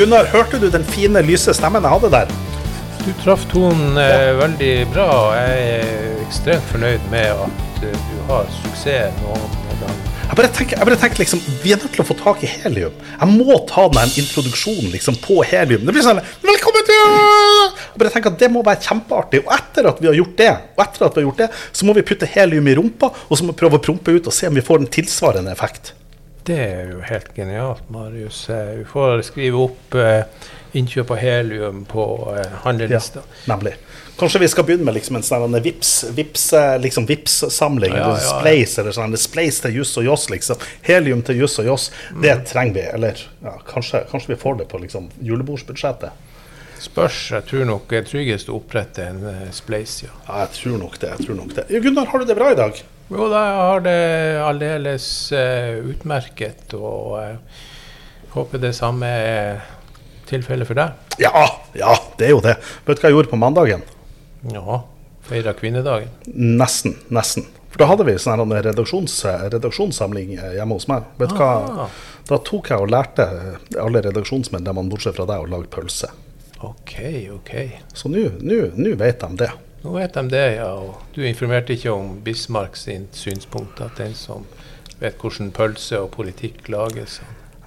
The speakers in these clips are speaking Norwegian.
Gunnar, hørte du den fine, lyse stemmen jeg hadde der? Du traff tonen eh, veldig bra. Jeg er ekstremt fornøyd med at eh, du har suksess noen ganger. Jeg bare, tenker, jeg bare tenker liksom, Vi er nødt til å få tak i helium. Jeg må ta den introduksjonen liksom på helium. Det blir sånn Velkommen til Jeg bare tenker at Det må være kjempeartig. Og etter at vi har gjort det, og etter at vi har gjort det, så må vi putte helium i rumpa, og så må vi prøve å prompe ut og se om vi får en tilsvarende effekt. Det er jo helt genialt, Marius. Eh, Vi får skrive opp eh, innkjøp av helium på eh, handlelista. Nemlig. Kanskje vi skal begynne med liksom en sånn vips, vips, eh, liksom Vipps-samling. Ja, ja, ja. Spleis eller sånn. Spleis til juss og joss, liksom. Helium til juss og joss. Det Mm. trenger vi. Eller ja, kanskje, kanskje vi får det på liksom julebordsbudsjettet. Spørs. Jeg tror nok det er tryggest å opprette en uh, spleis, ja. Ja, jeg tror nok det. jeg tror nok det. Gunnar, har du det bra i dag? Jo da, har det aldeles uh, utmerket, og uh, håper det samme er tilfellet for deg. Ja, ja, det er jo det. Vet du hva jeg gjorde på mandagen? Ja, feira kvinnedagen. Nesten. Nesten. For da hadde vi sånn redaksjons, redaksjonssamling hjemme hos meg. Vet du hva? Da tok jeg og lærte alle redaksjonsmedlemmene, bortsett fra deg, å lage pølse. OK, OK. Så nå vet de det. Nå vet de det, ja. Og du informerte ikke om Bismarck sin synspunkt, at den som vet hvordan pølse og politikk lages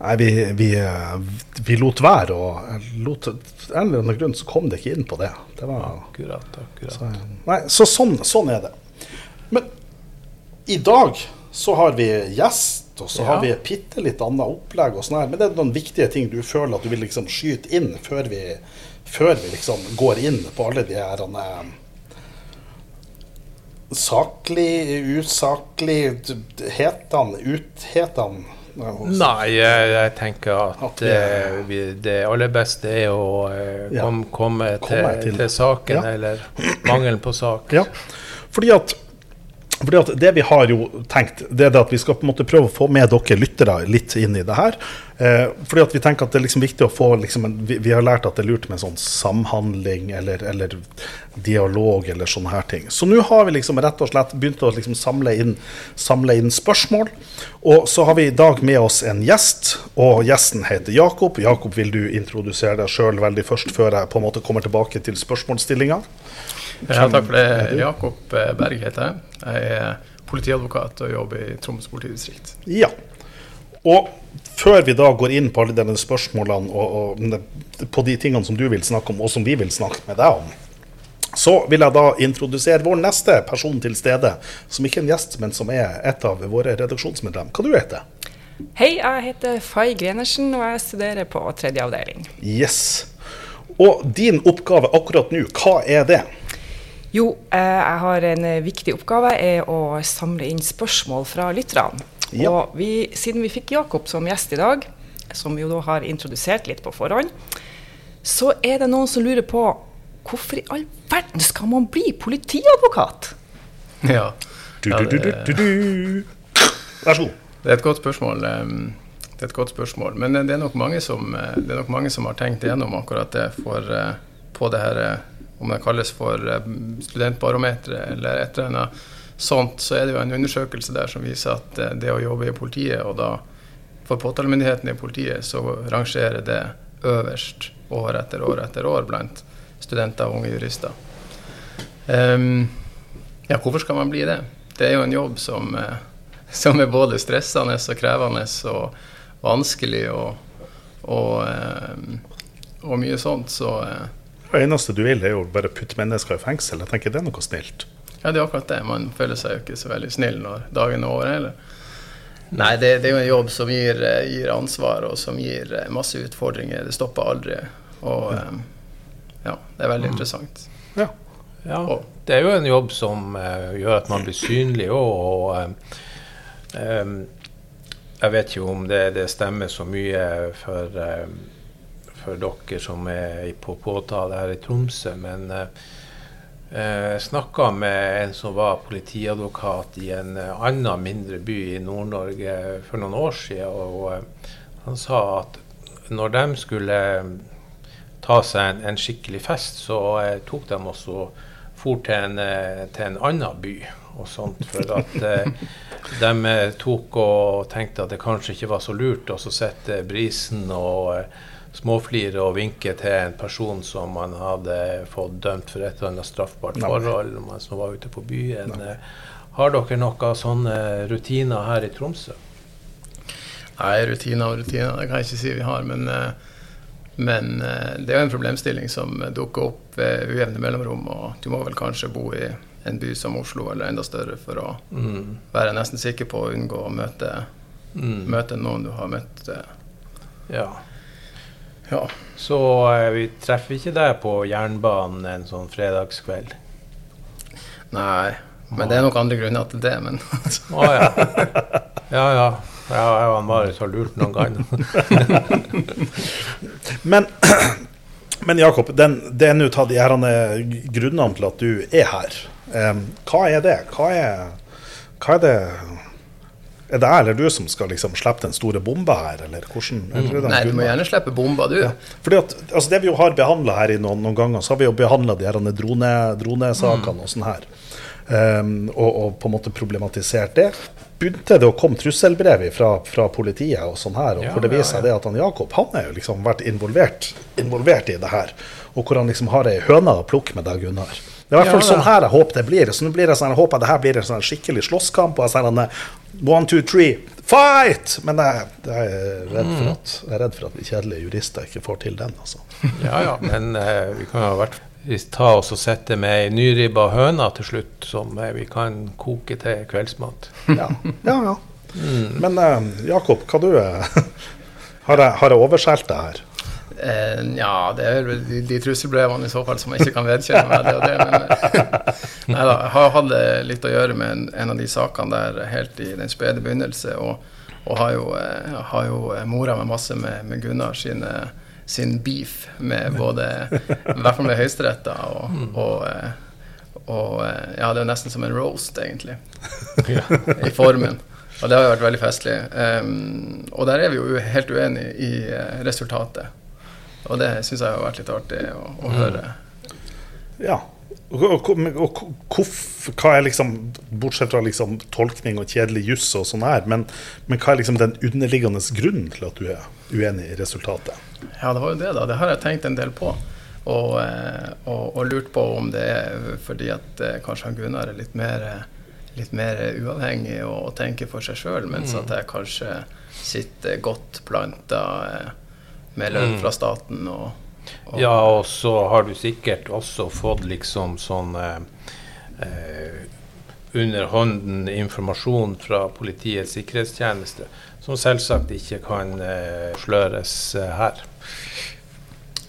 Nei, vi, vi, eh, vi lot være, og lot, av en eller annen grunn så kom det ikke inn på det. det var, Akkurat, akkurat. så, nei, så sånn, sånn er det. Men i dag så har vi gjest, og så Ja. har vi bitte litt annet opplegg. og sånn her, Men det er noen viktige ting du føler at du vil liksom skyte inn før vi, før vi liksom går inn på alle de her eh, Saklig, usaklig, hetene, uthetene Nei, jeg, tenker at At det, eh, vi, det aller beste er å eh, kom, komme, til, til- til, saken, Ja. eller mangelen på sak. Ja, fordi at, fordi det vi har jo tenkt, det er at vi skal på en måte prøve å få med dere lyttere litt inn i det her. Eh, fordi at vi tenker at det er liksom viktig å få liksom en, vi, vi har lært at det er lurt med sånn samhandling eller, eller dialog eller sånne her ting. Så nå har vi liksom rett og slett begynt å liksom samle, inn, samle inn spørsmål. Og så har vi i dag med oss en gjest, og gjesten heter Jakob. Jakob, vil du introdusere deg sjøl veldig først, før jeg på en måte kommer tilbake til spørsmålsstillinga? Ja, takk for det. Jakob eh, Berg heter jeg. Jeg er politiadvokat og jobber i Troms politidistrikt. Ja. Og før vi da går inn på alle denne spørsmålene og, og på de tingene som du vil snakke om, og som vi vil snakke med deg om, så vil jeg da introdusere vår neste person til stede, som ikke er en gjest, men som er et av våre redaksjonsmedlem. Hva du heter Hei, jeg heter Fay Grenersen, og jeg studerer på tredje avdeling. Yes. Og din oppgave akkurat nå, hva er det? Jo, eh, jeg har en eh, viktig oppgave, er å samle inn spørsmål fra lytterne. Ja. Og vi, siden vi fikk Jakob som gjest i dag, som vi jo da har introdusert litt på forhånd, så er det noen som lurer på hvorfor i all verden skal man bli politiadvokat? Ja, Ja, du, du, det- du, du, du. Vær så god. det er et godt spørsmål. Det er et godt spørsmål. Men eh, det er nok mange som, det nok mange som har tenkt igjennom akkurat det for, på det her Om det kalles for eh, studentbarometeret eller et eller annet sånt, så er det jo en undersøkelse der som viser at eh, det å jobbe i politiet, og da for påtalemyndigheten i politiet, så rangerer det øverst år etter år etter år blant studenter og unge jurister. Um, ja, hvorfor skal man bli det? Det er jo en jobb som, eh, som er både stressende og krevende og vanskelig og, og, og mye sånt. Så Det eneste du vil, er jo bare putte mennesker i fengsel. Jeg tenker det er noe snilt. ja, det er akkurat det. Man føler seg jo ikke så veldig snill når dagen er over heller. Nei, det, det er jo en jobb som gir, eh, gir ansvar, og som gir eh, masse utfordringer. Det stopper aldri. Og ja, det er veldig interessant. Ja. Ja, det er jo en jobb som eh, gjør at man blir synlig òg. Og um, jeg vet ikke om det, det stemmer så mye for, eh, for dere som er på påtale her i Tromsø, men eh, jeg snakka med en som var politiadvokat i en eh, annen mindre by i Nord-Norge for noen år siden. Og eh, han sa at når de skulle ta seg en, en skikkelig fest, så eh, tok de også for til en, eh, til en annen by. og sånt. For at eh, de tok og tenkte at det kanskje ikke var så lurt å sette brisen og eh, småflire og vinke til en person som man hadde fått dømt for et eller annet straffbart forhold som var ute på byen. Nei. Har dere noen sånne rutiner her i Tromsø? Nei, rutiner og rutiner, det kan jeg ikke si vi har. Men, men det er jo en problemstilling som dukker opp ved ujevne mellomrom. Og du må vel kanskje bo i en by som Oslo eller enda større for å mm. være nesten sikker på å unngå å møte, mm. møte noen du har møtt. Ja. Ja. Så eh, vi treffer ikke deg på jernbanen en sånn fredagskveld? Nei, men det er nok andre grunner til det. Men Å ja. Ja ja. Ja, jeg og bare har lurt noen ganger. men men Jakob, den, det er nå tatt de her grunnene til at du er her. Um, hva er det? Hva er, hva er det er det jeg eller du som skal liksom slippe den store bomba her, eller hvordan? Mm. Nei, du må gjerne slippe bomba, du. Ja. Fordi at, altså Det vi jo har behandla her i noen, noen, ganger, så har vi jo behandla de her dronesakene mm. og sånn her. Um, og, og, på en måte problematisert det. Begynte det å komme trusselbrev fra, fra politiet og sånn her, og ja, hvor det viser seg ja, at han Jakob han har jo liksom vært involvert, involvert i det her. Og hvor han liksom har ei høne å plukke med deg, Gunnar. Det er i hvert fall ja, sånn her jeg håper det blir. Så nå blir det sånn, Jeg håper det her blir en sånn skikkelig slåsskamp. og sånn One, two, three, fight! Men jeg, jeg, er redd for mm. at, jeg er redd for at vi kjedelige jurister ikke får til den. altså. Ja, ja, men eh, vi kan jo hvert ta oss og sette med ei nyribba høne til slutt, som uh, vi kan koke til kveldsmat. Ja, ja. ja. Mm. Men eh, Jakob, hva du har jeg, har jeg overskjelt deg her? Eh, ja, det er de, de trusselbrevene i så fall som jeg ikke kan vedkjenne meg. det og det, men nei da, Jeg har hatt litt å gjøre med en, en, av de sakene der helt i den spede begynnelse. Og, og har jo, eh, har jo mora meg masse med, med Gunnar sine, sin beef med både I hvert fall med Høyesterett og, mm. og, eh, og, eh, ja, det er nesten som en roast, egentlig. I formen. Og det har jo vært veldig festlig. Um, og der er vi jo helt uenige i resultatet. Og det syns jeg har vært litt artig å, å mm. høre. Ja. Og, og, og, hva er liksom, Bortsett fra liksom tolkning og kjedelig juss og sånn her, men, men, hva er liksom den underliggende grunnen til at du er uenig i resultatet? Ja, det var jo det, da. Det har jeg tenkt en del på. Og, eh, og, og lurt på om det er fordi at eh, kanskje han Gunnar er litt mer, litt mer uavhengig og, tenker for seg sjøl, mens mm. at jeg kanskje sitter godt planta eh, med lønn mm. fra staten. Og, og ja, og så har du sikkert også fått liksom sånn eh, eh, underhånden informasjon fra Politiets sikkerhetstjeneste, som selvsagt ikke kan eh, sløres eh, her.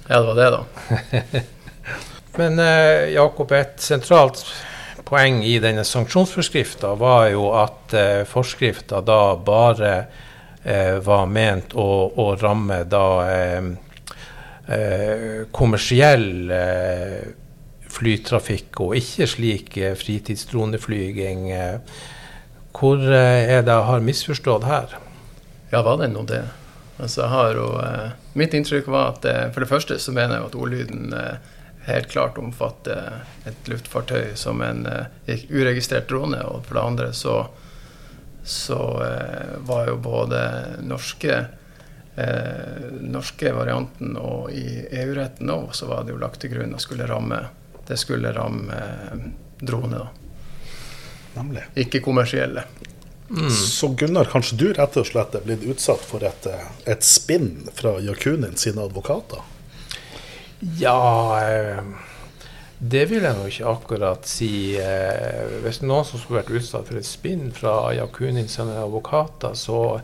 Ja, det var det, da. Men eh, Jakob, et sentralt poeng i denne sanksjonsforskrifta var jo at eh, forskrifta da bare var ment å, å ramme da eh, eh, kommersiell eh, flytrafikk, og ikke slik eh, fritidsdroneflyging. Hvor er det jeg har misforstått her? Ja, var det nå det? Altså, jo, mitt inntrykk var at for det første så mener jeg at ordlyden helt klart omfatter et luftfartøy som en uregistrert drone. Og for det andre så så eh, var jo både norske eh, norske varianten og i EU-retten òg, så var det jo lagt til grunn at skulle ramme, det skulle ramme eh, droner. Nemlig. Ikke kommersielle. Mm. Så Gunnar, kanskje du rett og slett er blitt utsatt for et, eh, et spinn fra Jakunin sine advokater? Ja eh det vil jeg nå ikke akkurat si. Eh, hvis noen som skulle vært utsatt for et spinn fra Jakunin sine advokater, så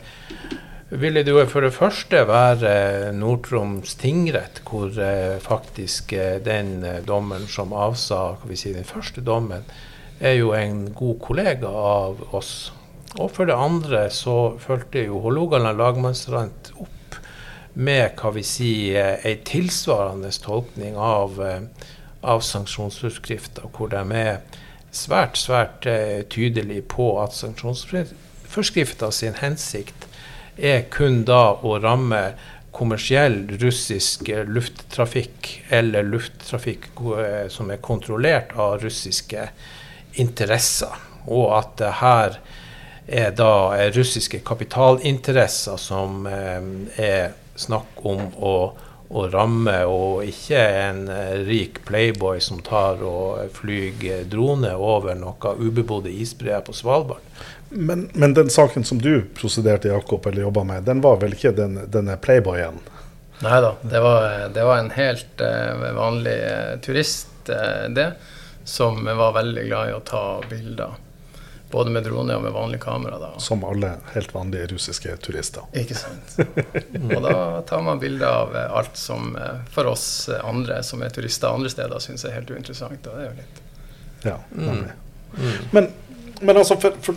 ville det jo for det første være Nord-Troms tingrett, hvor eh, faktisk eh, den dommen dommeren som avsa si, den første dommen, er jo en god kollega av oss. Og for det andre så fulgte jo Hålogaland lagmannsrett opp med hva vi sier, ei tilsvarende tolkning av eh, av sanksjonsforskrifter, hvor de er svært, svært eh, tydelige på at sanksjonsforskrifter sin hensikt er kun da å ramme kommersiell russisk lufttrafikk eller lufttrafikk eh, som er kontrollert av russiske interesser. og at det her er da russiske kapitalinteresser som er snakk om å å ramme, og ikke en eh, rik playboy som tar og flyr drone over noe ubebodde isbreer på Svalbard. Men, men, den saken som du prosederte, Jakob, eller jobba med, den var vel ikke den, denne playboyen? Nei da, det var, det var, en helt uh, vanlig uh, turist, uh, det, som var veldig glad i å ta bilder. Både med drone og med vanlig kamera. Da. Som alle helt vanlige russiske turister. Ikke sant. Og da tar man bilder av eh, alt som eh, for oss andre som er turister andre steder, syns er helt uinteressant. Og det er jo litt Ja, mm. mm. Men men altså, for, for,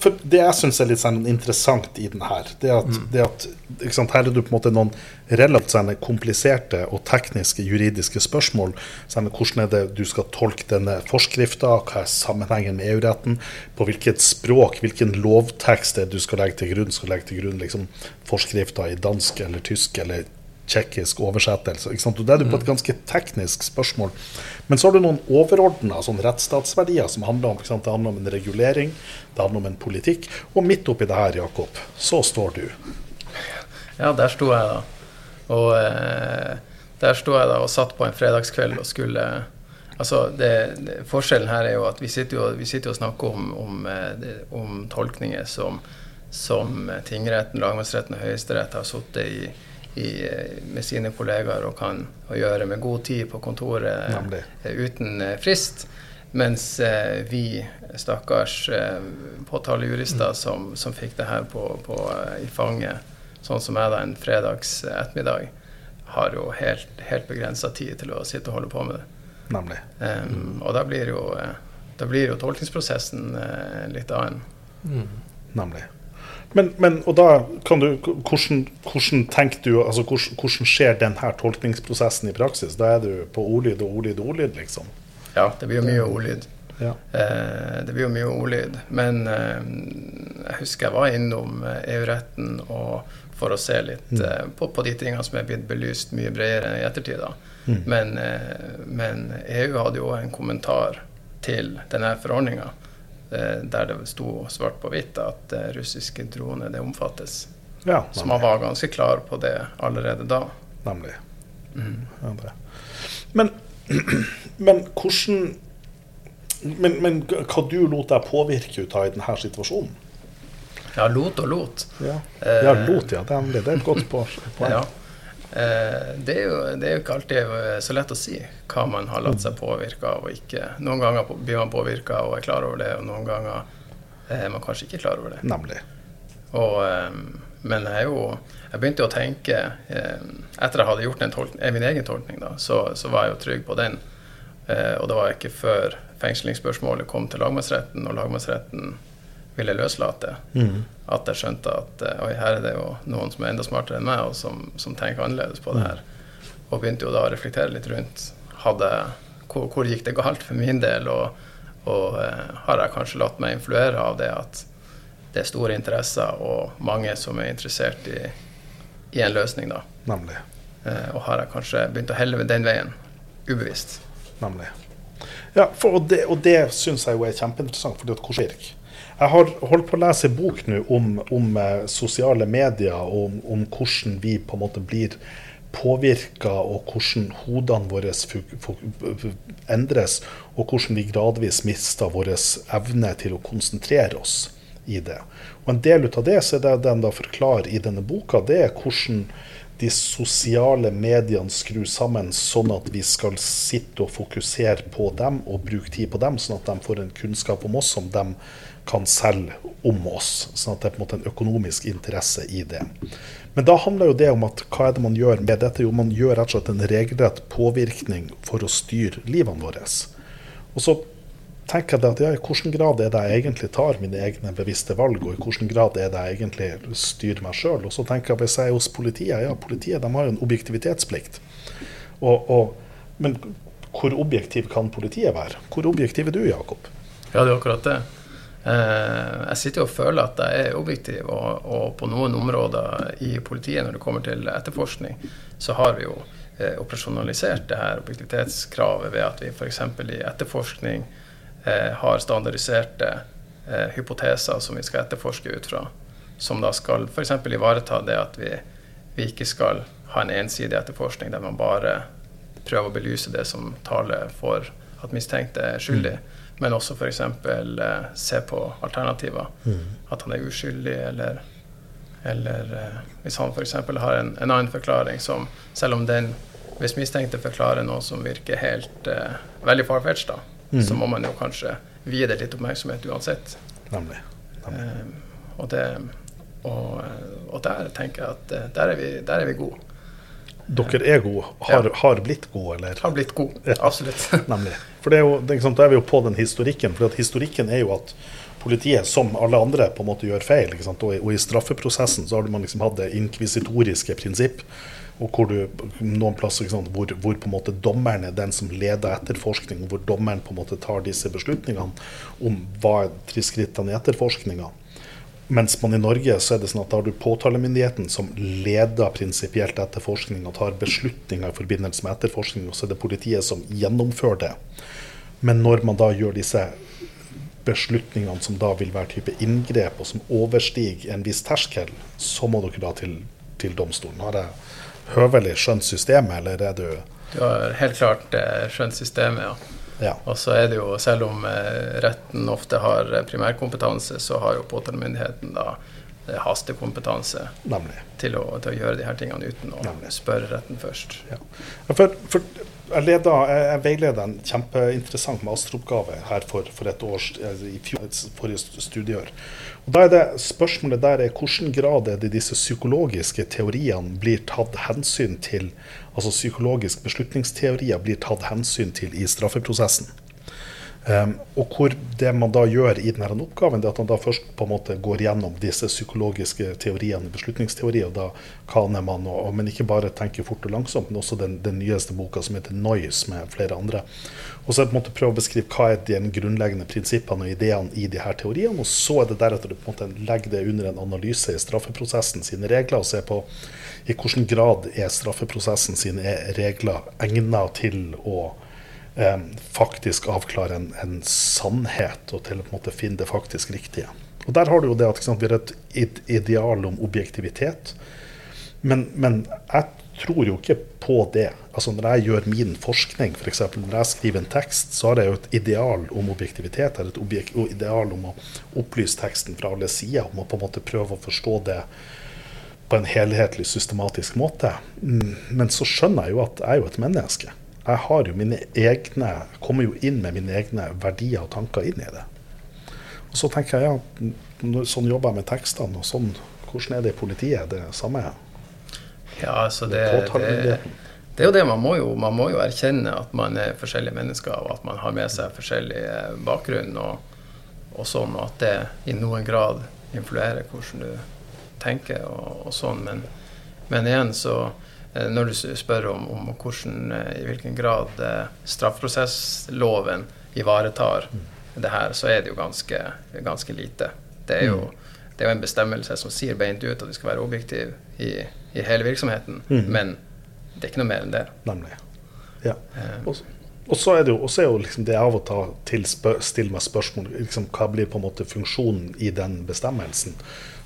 for det jeg syns er litt sånn interessant i den her, det at, mm. det at sant, her er du på en måte noen relativt sånn, kompliserte og tekniske juridiske spørsmål. Sånn, hvordan er det du skal tolke denne forskrifta, hva er sammenhengen med EU-retten, på hvilket språk, hvilken lovtekst det du skal legge til grunn. Skal legge til grunn liksom, forskrifta i dansk eller tysk eller tsjekkisk oversettelse. Og Det er på et mm. ganske teknisk spørsmål. Men så har du noen overordna sånn rettsstatsverdier som handler om, det handler om en regulering, det handler om en politikk. Og midt oppi det her, Jakob, så står du. Ja, der sto jeg da. Og eh, der sto jeg da og satt på en fredagskveld og skulle Altså, det, det, Forskjellen her er jo at vi sitter jo, vi sitter og snakker om, om, eh, om tolkninger som, som tingretten, lagmannsretten og Høyesterett har sittet i i, med sine kollegaer og kan og gjøre med god tid på kontoret Nemlig. Eh, uten eh, frist. Mens eh, vi, stakkars eh, påtalejurister mm. som, som, fikk det her på, på, eh, i fanget, sånn som jeg da en fredags ettermiddag, har jo helt, helt begrensa tid til å sitte og holde på med det. Nemlig. Um, og da blir jo, da blir jo tolkningsprosessen eh, litt annen. Mm. Nemlig. Men, men, og da kan du, hvordan, hvordan tenker du, altså hvordan, hvordan skjer denne tolkningsprosessen i praksis? Da er du på ordlyd og ordlyd og ordlyd, liksom? Ja, det blir jo mye ordlyd. Ja. Eh, det blir jo mye ordlyd. Men eh, jeg husker jeg var innom eh, EU-retten for å se litt mm. eh, på, på, de tingene som er blitt belyst mye bredere i ettertid. Mm. Men, eh, men, EU hadde jo en kommentar til denne forordninga der det sto svart på hvitt at eh, russiske droner det omfattes. Ja, så man var ganske klar på det allerede da. Nemlig. Mm. Men, men hvordan men, men, hva du lot deg påvirke ut av i denne situasjonen? Ja, lot og lot. Ja, ja lot, ja. Det er et godt poeng. ja. Eh, det, er jo, det, er jo, ikke alltid eh, så lett å si hva man har latt seg påvirke av og ikke. Noen ganger blir man påvirka og er klar over det, og noen ganger er man kanskje ikke klar over det. Nemlig. Og, eh, men jeg, jo, jeg begynte å tenke Etter jeg hadde gjort tolkning, min egen tolkning, da, så, så, var jeg jo trygg på den. Og det var ikke før fengslingsspørsmålet kom til lagmannsretten, og lagmannsretten ville løslate, mm. at jeg skjønte at eh, oi, her er det jo noen som er enda smartere enn meg, og som, som tenker annerledes på det her. Og begynte jo da å reflektere litt rundt hadde, hvor, hvor, gikk det galt for min del, og, og uh, har jeg kanskje latt meg influere av det at det er store interesser og mange som er interessert i, i en løsning, da. Nemlig. Uh, og har jeg kanskje begynt å helle den veien, ubevisst. Nemlig. Ja, for, og det, og det syns jeg jo er kjempeinteressant, fordi at hvordan virker jeg har holdt på å lese bok nå om, om uh, sosiale medier, og om, om, hvordan vi på en måte blir påvirka, og hvordan hodene våre endres, og hvordan vi gradvis mister vår evne til å konsentrere oss i det. Og En del av det så er det den da forklarer i denne boka, det er hvordan de sosiale mediene skrur sammen sånn at vi skal sitte og fokusere på dem og bruke tid på dem, sånn at de får en kunnskap om oss som de kan selge om oss. Sånn at det er på en måte en økonomisk interesse i det. Men da handler jo det om at hva er det man gjør med dette? Jo, man gjør rett og slett en regelrett påvirkning for å styre livene våre. Og så tenker jeg at ja, i hvilken grad er det jeg egentlig tar mine egne bevisste valg, og i hvilken grad er det jeg egentlig styrer meg sjøl. Og så tenker jeg hvis jeg er hos politiet, ja, politiet de har jo en objektivitetsplikt. Og, og, men hvor objektiv kan politiet være? Hvor objektiv er du, Jakob? Ja, det er akkurat det. Eh, jeg sitter jo og føler at jeg er objektiv, og, og, på noen områder i politiet når det kommer til etterforskning, så har vi jo eh, operasjonalisert det her objektivitetskravet ved at vi f.eks. i etterforskning eh, har standardiserte hypoteser som vi skal etterforske ut fra. Som da skal f.eks. ivareta det at vi, vi ikke skal ha en ensidig etterforskning der man bare prøver å belyse det som taler for at mistenkte er skyldig, mm. Men også f.eks. Eh, se på alternativer. Mm. At han er uskyldig, eller, eller eh, hvis han f.eks. har en, en, annen forklaring som Selv om den hvis mistenkte forklarer noe som virker helt eh, veldig farfetch, da, mm. så må man jo kanskje vie det litt oppmerksomhet uansett. Nemlig. Nemlig. Eh, og, det, og, og, der tenker jeg at eh, der er vi, der er vi gode. Dere er gode. Har, ja. har blitt gode, eller? Har blitt gode, ja. absolutt. Nemlig. For det er jo, det sant, Da er vi jo på den historikken. For historikken er jo at politiet, som alle andre, på en måte gjør feil. Og, og, i straffeprosessen så har man liksom hatt det inkvisitoriske prinsipp. Og hvor du, noen plasser hvor, hvor, på en måte dommeren er den som leder etterforskning, hvor dommeren på en måte tar disse beslutningene om hva er skrittene i etterforskninga. Mens man i Norge så er det sånn at da har du påtalemyndigheten som leder prinsipielt etterforskning og tar beslutninger i forbindelse med etterforskning, og så er det politiet som gjennomfører det. Men når man da gjør disse beslutningene som da vil være type inngrep, og som overstiger en viss terskel, så må dere da til, til domstolen. Har jeg høvelig skjønt systemet, eller er du Du har helt klart eh, skjønt systemet, ja. Ja. Og så er det jo, selv om eh, retten ofte har eh, primærkompetanse, så har jo påtalemyndigheten da eh, hastekompetanse til å, til å, gjøre de her tingene uten å Nemlig. spørre retten først. Ja. For, for, jeg, leder, jeg veileder en kjempeinteressant masteroppgave her for, for et års, i fjor, forrige studieår. Da er det Spørsmålet der er hvilken grad er det disse psykologiske teoriene blir tatt hensyn til altså psykologisk beslutningsteorier blir tatt hensyn til i straffeprosessen. Um, og hvor det man da gjør i denne oppgaven, det er at man da først på en måte går gjennom disse psykologiske teoriene, beslutningsteorier, og da kaner man, og, men ikke bare tenker fort og langsomt, men også den, den nyeste boka som heter 'Noise', med flere andre. Og så på en måte prøve å beskrive hva er de grunnleggende prinsippene og ideene i de her teoriene, og så er det deretter du på en måte legger det under en analyse i straffeprosessen sine regler, og se på i hvilken grad er straffeprosessen sine regler egnet til å eh, faktisk avklare en, en, sannhet, og til å måte finne det faktisk riktige. Og Der har du jo det at sant, vi har et ideal om objektivitet. Men, men, jeg tror jo ikke på det. Altså Når jeg gjør min forskning, f.eks. når jeg skriver en tekst, så har jeg jo et ideal om objektivitet. Jeg har et ideal om å opplyse teksten fra alle sider, om å på en måte prøve å forstå det på en helhetlig, systematisk måte. Mm, men så skjønner jeg jo at jeg er jo et menneske. Jeg har jo mine egne, kommer jo inn med mine egne verdier og tanker inn i det. Og så tenker jeg ja, sånn jobber jeg med tekstene, og sånn, hvordan er det i politiet? Det samme? Ja, altså det, det, det, er jo det man må jo, man må jo erkjenne at man er forskjellige mennesker, og at man har med seg forskjellig bakgrunn, og, og sånn, og at det i noen grad influerer hvordan du tenker og, og sånn. Men, men, igjen så eh, når du spør om, om hvordan, eh, i hvilken grad eh, straffeprosessloven ivaretar mm. det her, så er det jo ganske, ganske lite. Det er, jo, mm. det er jo en bestemmelse som sier beint ut at vi skal være objektive i, i hele virksomheten, mm. men det er ikke noe mer enn det. Nemlig. Ja. og så er det jo, er jo liksom det av og til stille meg spørsmål liksom, hva blir på en måte funksjonen i den bestemmelsen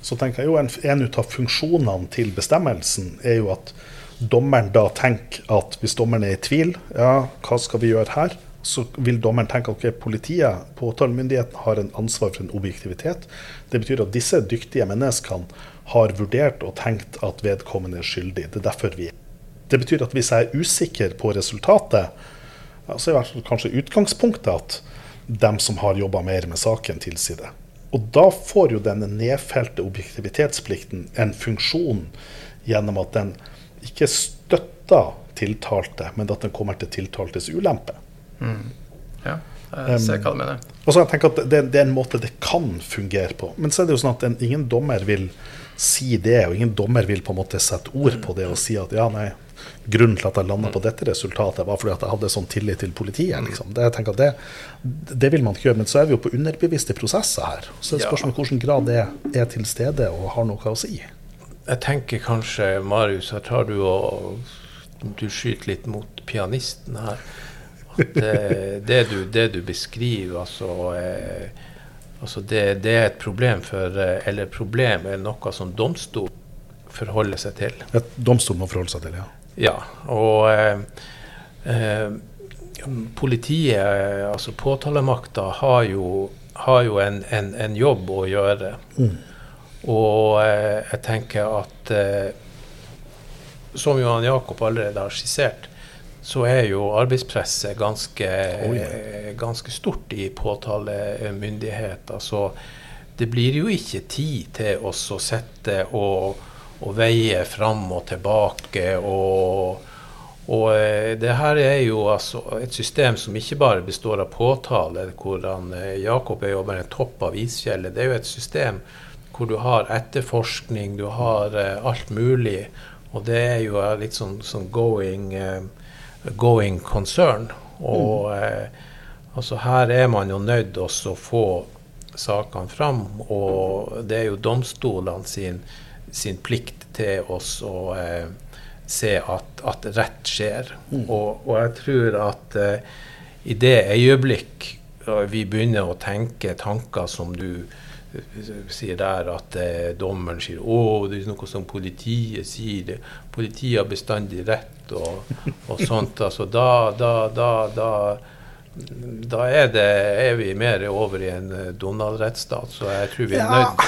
så tenker jeg jo en, en av funksjonene til bestemmelsen er jo at dommeren da tenker at hvis dommeren er i tvil, ja, hva skal vi gjøre her? Så vil dommeren tenke at okay, politiet, påtalemyndigheten, har en ansvar for en objektivitet. Det betyr at disse dyktige menneskene har vurdert og tenkt at vedkommende er skyldig. Det er derfor vi Det betyr at hvis jeg er usikker på resultatet, så er hvert fall kanskje utgangspunktet at dem som har jobba mer med saken, tilsier det. Og da får jo denne nedfelte objektivitetsplikten en funksjon gjennom at den ikke støtter tiltalte, men at den kommer til tiltaltes ulempe. Mm. Ja, jeg ser hva du mener. Um, og så jeg tenker at det, det, er en måte det kan fungere på. Men så er det jo sånn at en, ingen dommer vil si det, og ingen dommer vil på en måte sette ord på det og si at ja, nei, grunnen til at jeg landa på dette resultatet, var fordi at jeg hadde sånn tillit til politiet. Liksom. Det, jeg tenker det, det, vil man ikke gjøre. Men så er vi jo på underbevisste prosesser her. Så er det spørsmål om hvilken grad det er til stede og har noe å si. Jeg tenker kanskje, Marius, her tar du og du skyter litt mot pianisten her. At det, det, du, det du, beskriver, altså eh, Altså det, det, er et problem for Eller problem er noe som domstol forholder seg til. Et domstol må forholde seg til, ja. Ja. Og eh, eh, politiet, altså påtalemakta, har jo, har jo en, en, en, jobb å gjøre. Mm. Og eh, jeg tenker at eh, som Johan Jakob allerede har skissert, så er jo arbeidspresset ganske, oh, yeah. ganske stort i påtalemyndigheter. Så det blir jo ikke tid til oss å sette og, og veie fram og tilbake. Og, og eh, det her er jo altså et system som ikke bare består av påtale, hvordan eh, Jakob er jo bare en topp av isfjellet. Det er jo et system hvor du har etterforskning, du har uh, alt mulig. Og det er jo litt sånn, sånn going uh, going concern. Og mm. eh, altså her er man jo nødt til å få sakene fram, og det er jo domstolene sin, sin plikt til oss å eh, se at, at, rett skjer. Mm. Og, og, jeg tror at uh, i det øyeblikk vi begynner å tenke tanker som du sier der at eh, dommeren sier å, det er noe som politiet sier. Det. Politiet har bestandig rett og, og sånt. Altså, da, da, da, da, da er, det, er, vi mer over i en eh, Donald-rettsstat. Så jeg tror vi er nødt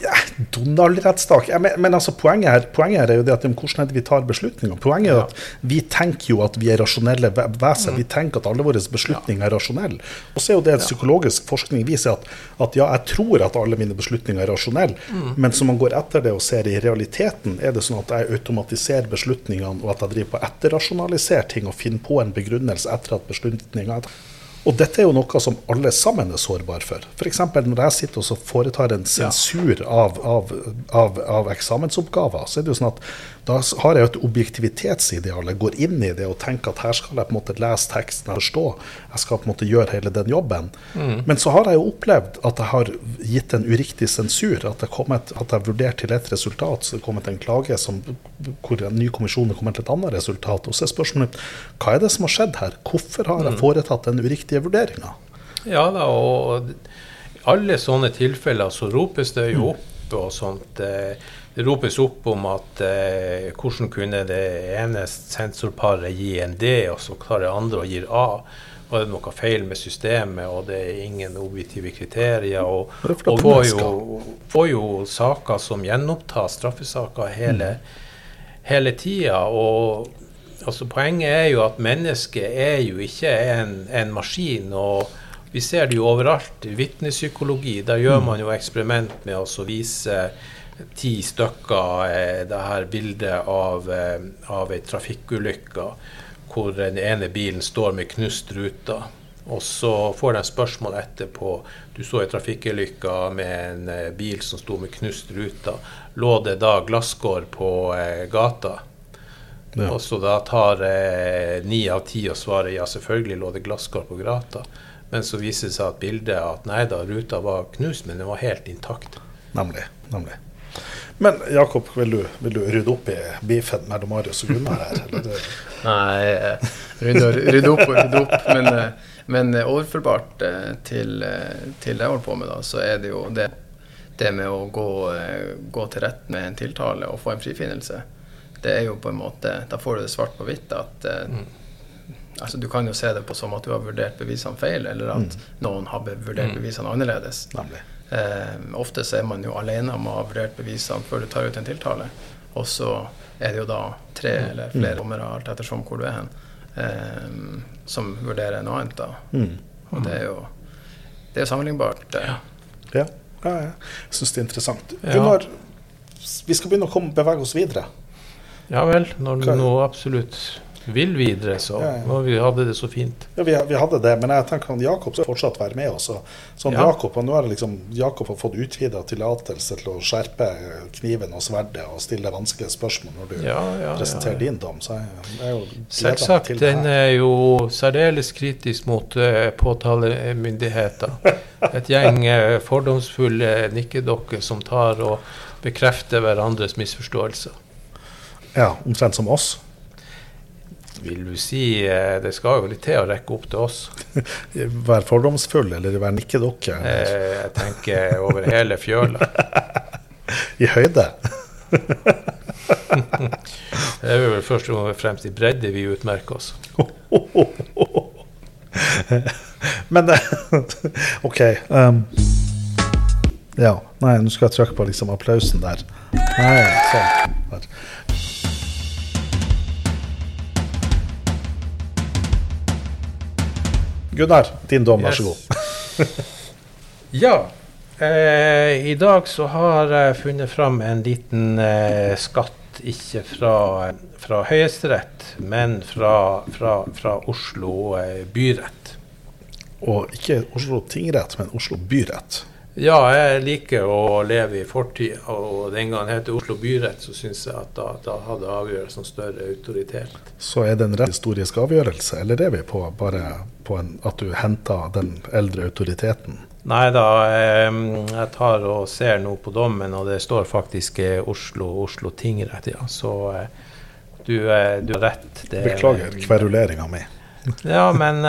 ja, Donald-rettssak men, men, altså, poenget, her, poenget her er jo det at hvordan det vi tar beslutninger. Poenget er at vi tenker jo at vi er rasjonelle vesen. Mm. Vi tenker at alle våre beslutninger er rasjonelle. Og så er jo det psykologisk forskning viser at, at, ja, jeg tror at alle mine beslutninger er rasjonelle, mm. men som man går etter det og ser i realiteten, er det sånn at jeg automatiserer beslutningene, og at jeg driver på etterrasjonaliserer ting og finner på en begrunnelse etter at beslutninga er og dette er jo noe som alle sammen er sårbare for. F.eks. når jeg sitter og foretar en sensur av, av, av, av, eksamensoppgaver, så er det jo sånn at da har jeg et objektivitetsideal. Jeg går inn i det og tenker at her skal jeg på en måte lese teksten og forstå. Jeg skal på en måte gjøre hele den jobben. Mm. Men så har jeg jo opplevd at jeg har gitt en uriktig sensur. At jeg har vurdert til et resultat, så det er kommet en klage som, hvor en ny kommisjon har kommet til et annet resultat. Og så er spørsmålet hva er det som har skjedd her? Hvorfor har jeg mm. foretatt den uriktige vurderinga? Ja da, og alle sånne tilfeller så ropes det jo mm. opp og sånt. Eh, det ropes opp om at eh, hvordan kunne det ene sensorparet gi en D, og så klarer det andre å gi A. Var det noe feil med systemet, og det er ingen objektive kriterier? Og, og får, jo, får jo saker som gjenopptas, straffesaker, hele, mm. hele tida. Og altså, poenget er jo at mennesket er jo ikke en, en maskin. og vi ser det jo overalt. Vitnepsykologi, der gjør mm. man jo eksperiment med å vise ti stykker eh, det her bildet av, eh, av ei trafikkulykke hvor den ene bilen står med knust rute. Og så får de spørsmål etterpå. Du så ei trafikkulykke med en eh, bil som sto med knust rute. Lå det da glasskår på gata? Ja. Og så da tar ni eh, av ti og svarer ja, selvfølgelig lå det glasskår på gata. Men så viser det seg at bildet at nei da, ruta var knust, men den var helt intakt. Nemlig. nemlig. Men Jakob, vil du, vil du, rydde opp i beefen mellom Marius og Gunnar her? Nei, eh, rydde, rydde opp og rydde opp. Men, eh, men eh, overførbart til, til, det jeg holder på med, da, så er det jo det, det med å gå, gå, til rett med en tiltale og få en frifinnelse. Det er jo på en måte Da får du det svart på hvitt at mm. Altså, du kan jo se det på som at du har vurdert bevisene feil, eller at mm. noen har vurdert mm. bevisene annerledes. Nemlig. Eh, ofte så er man jo alene om å ha vurdert bevisene før du tar ut en tiltale. Og så er det jo da tre mm. eller flere mm. dommere, alt ettersom hvor du er hen, eh, som vurderer noe annet. da. Mm. Og det er jo det er sammenlignbart. Ja. ja. ja, jeg syns det er interessant. Gunnar, vi skal begynne å komme, bevege oss videre. Ja vel, når du nå absolutt vil videre, så ja, ja. vi hadde det så fint. Ja, vi, vi, hadde det, men jeg tenker at Jakob skal fortsatt være med oss. Sånn ja. Jakob, og nå har liksom, Jakob har fått utvida tillatelse til å skjerpe kniven og sverdet og stille vanskelige spørsmål når du presenterer din dom. Så jeg, jeg er jo Selvsagt. Den er jo særdeles kritisk mot uh, påtalemyndigheter. Et gjeng uh, fordomsfulle nikkedokker som tar og bekrefter hverandres misforståelser. Ja, omtrent som oss. Vil du si eh, Det skal jo litt til å rekke opp til oss. Vær fordomsfull eller vær nikkedokke? eller Eh, jeg tenker over hele fjøla. I høyde? Det er vel først og fremst i bredde vi utmerker oss. Men OK. Um, ja. Nei, nå skal jeg trykke på liksom applausen der. Nei, sånn. Gunnar, din dom, vær så god. Ja. Eh, I dag så har jeg funnet fram en liten eh, skatt, ikke fra, fra Høyesterett, men fra, fra, fra Oslo eh, byrett. Og ikke Oslo tingrett, men Oslo byrett. Ja, jeg liker å leve i fortida, og den gangen het Oslo byrett, så syns jeg at da, da hadde avgjørelsen større autoritet. Så er det en rett historisk avgjørelse, eller er vi på bare på en, at du henter den eldre autoriteten? Nei da, jeg, jeg tar og ser nå på dommen, og det står faktisk eh, Oslo, Oslo tingrett, ja. Så eh, du, eh, du har rett. Det, Beklager kveruleringa mi. Ja, men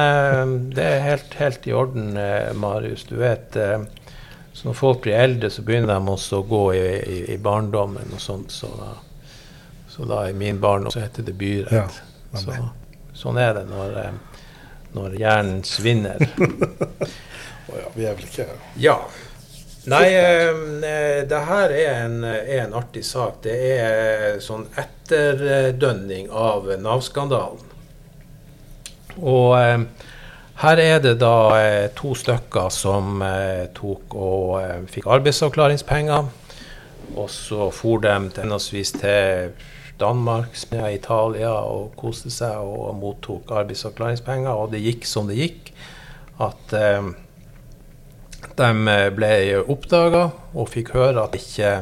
det er helt, helt i orden, Marius. Du vet, så når folk blir eldre, så begynner de også å gå i, i, i barndommen og sånt. Så, så da i min barndom så heter det byrett. Ja, så, sånn er det når, eh, når hjernen svinner. Å ja, vi er vel ikke Ja. Nei, eh, det her er en, er en artig sak. Det er sånn etterdønning av Nav-skandalen. Og eh, her er det da eh, to stykker som eh, tok og eh, fikk arbeidsavklaringspenger. Og så for de henholdsvis til Danmark, Spania, Italia og koste seg og mottok arbeidsavklaringspenger. Og det gikk som det gikk. At de ble oppdaga og fikk høre at det ikke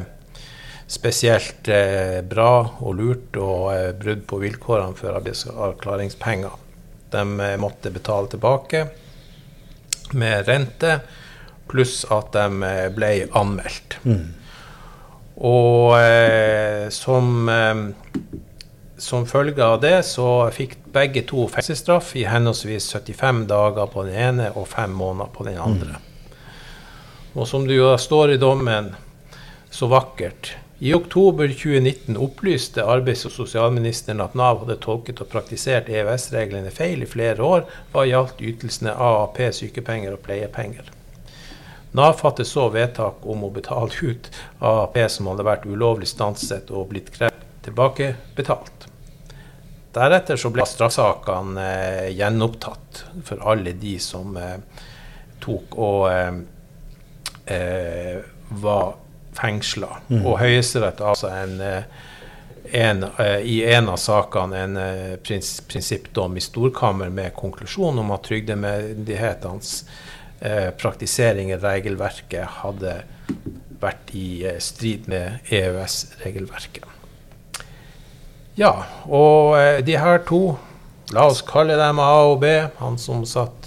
spesielt bra og lurt og brudd på vilkårene for arbeidsavklaringspenger. De eh, måtte betale tilbake med rente, pluss at de eh, ble anmeldt. Og eh, som, eh, som følge av det så fikk begge to fengselsstraff i henholdsvis 75 dager på den ene og fem måneder på den andre. Og som det jo står i dommen så vakkert i oktober 2019 opplyste arbeids- og sosialministeren at Nav hadde tolket og praktisert EØS-reglene feil i flere år hva gjaldt ytelsene AAP, sykepenger og pleiepenger. Nav fattet så vedtak om å betale ut AAP som hadde vært ulovlig stanset og blitt krevd tilbakebetalt. Deretter så ble straffesakene eh, gjenopptatt for alle de som eh, tok og eh, eh, var fengsla. Og Høyesterett altså en, eh, en, eh, i en av sakene en eh, prins, prinsippdom i storkammer med konklusjon om at trygdemyndighetenes eh, praktisering av regelverket hadde vært i strid med EØS-regelverket. Ja, og de her to, la oss kalle dem A og B, han som satt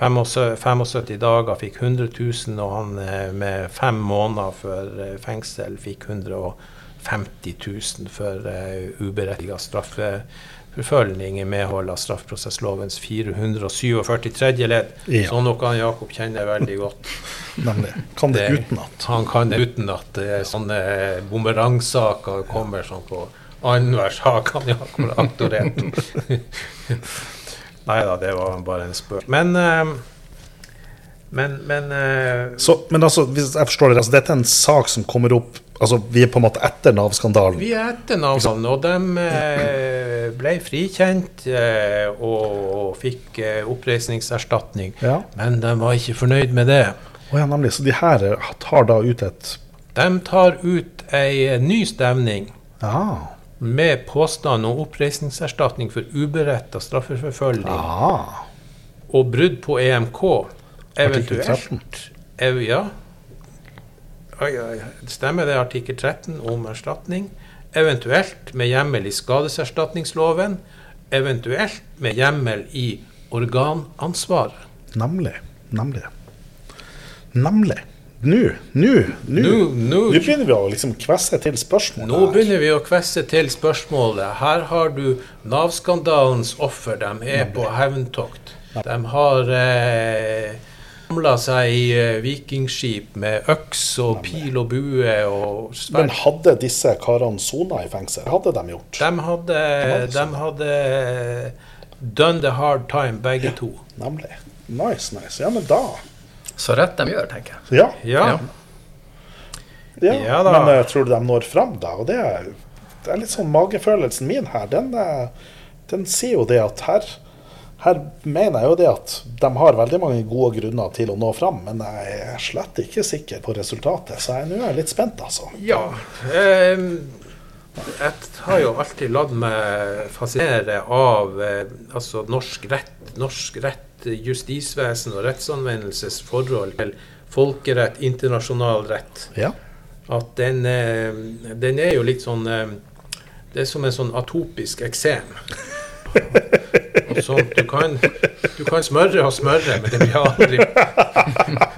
75 75 dager fikk 100 000, og han eh, med fem måneder for eh, fengsel fikk 150 000 for uh, uberettiget straffeforfølgning i medhold av straffeprosesslovens 447 tredje ledd. Ja. Som noe han Jakob kjenner veldig godt. Nemlig. Kan det utenat. Han kan det uten at eh, sånne bumerangsaker kommer sånn på annenhver sak han Jakob har aktorert. Nei da, det var bare en spøk. Men eh, Men, men eh, Så, men altså, hvis jeg forstår det, altså, dette er en sak som kommer opp Altså, vi er på en måte etter Nav-skandalen. Vi er etter Nav-skandalen, og de eh, ble frikjent og fikk oppreisningserstatning. Ja. Men de var ikke fornøyd med det. Oh, ja, nemlig. Så de her tar da ut et De tar ut ei ny stevning Ja. Med påstand om oppreisningserstatning for uberetta straffeforfølging Ah. og brudd på EMK. Eventuelt ev- Ja. Stemmer det, artikkel 13 om erstatning. Eventuelt med hjemmel i skadeserstatningsloven. Eventuelt med hjemmel i organansvaret. Nemlig. Nemlig. Nemlig. Nå, nå, nå Nå, nå, begynner vi å liksom kvesse til spørsmålet. nå begynner vi å kvesse til spørsmålet. Her har du Nav-skandalens offer. De er på hevntokt. De har eh, samla seg i eh, vikingskip med øks og pil og bue og Men hadde disse karene sona i fengsel? Hadde de gjort? De hadde, de hadde done the hard time, begge to. Nemlig. Nice, nice. Ja, men da Så rett de gjør, tenker jeg. Ja. Ja. ja. Ja da. men jeg tror du de når fram, da? Og det er, det er litt sånn magefølelsen min her. Den, eh, den sier jo det at her her mener jeg jo det at de har veldig mange gode grunner til å nå fram, men jeg er slett ikke sikker på resultatet. Så jeg, nå er litt spent, altså. Ja. Eh, jeg har jo alltid latt meg fascinere av eh, altså norsk rett, norsk rett, justisvesen og rettsanvendelses forhold til folkerett, internasjonal rett. Ja. At den, eh, den er jo litt sånn eh, Det er som en sånn atopisk eksem. Sånn, du, kan, du kan smøre og smøre, men det blir aldri,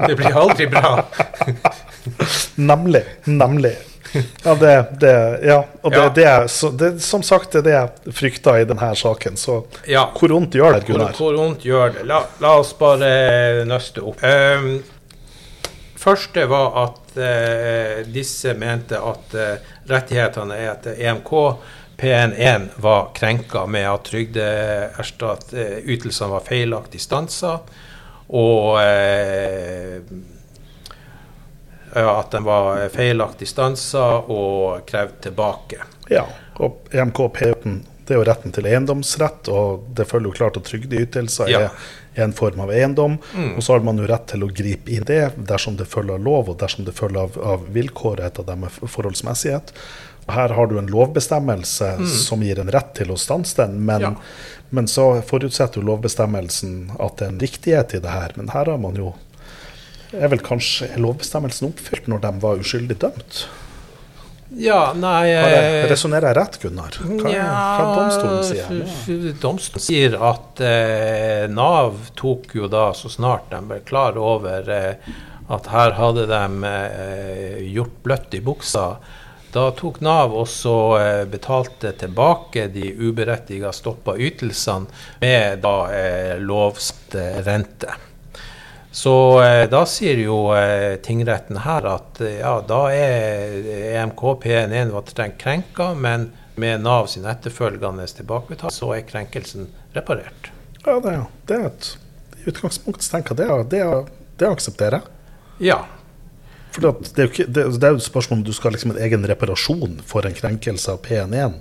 det blir aldri bra. Nemlig. Nemlig. Ja, det, det, ja. Og det, det, er, så, det som sagt det er det jeg frykter i denne saken. Så hvor vondt gjør det, Gunnar? hvor vondt gjør det? La, la oss bare nøste opp. Um, første var at uh, disse mente at uh, rettighetene etter EMK P1 var krenka med at trygdeytelsene var feilaktig stansa, og eh, at den var feilaktig stansa og krevd tilbake. Ja, og EMK P18 det er jo retten til eiendomsrett, og det følger jo klart at trygdeytelser Ja. er en form av eiendom. Mm. Og så har man jo rett til å gripe inn det dersom det følger av lov, og dersom det følger av, av vilkåret, etter det er forholdsmessighet. Og her har du en lovbestemmelse som gir en rett til å stanse den, men, Mm. Ja. men så forutsetter jo lovbestemmelsen at det er en riktighet i det her. Men her har man jo er vel kanskje lovbestemmelsen oppfylt når de var uskyldig dømt? Ja, nei eh, resonnerer jeg rett, Gunnar? Hva, ja, hva domstolen sier? Domstolen sier at eh, Nav tok jo da, så snart de ble klar over eh, at her hadde de eh, gjort bløtt i buksa, da tok Nav også eh, betalte tilbake de uberettiga stoppa ytelsene med da eh, lovsatt eh, rente. Så eh, da sier jo eh, tingretten her at eh, ja, da er EMK P1 var krenka, men med Nav sin etterfølgende tilbakebetaling, så er krenkelsen reparert. Ja, det, det er et i utgangspunktet tenker jeg det, det, det aksepterer jeg. Ja. For det, det er jo et spørsmål om du skal ha liksom en egen reparasjon for en krenkelse av P1.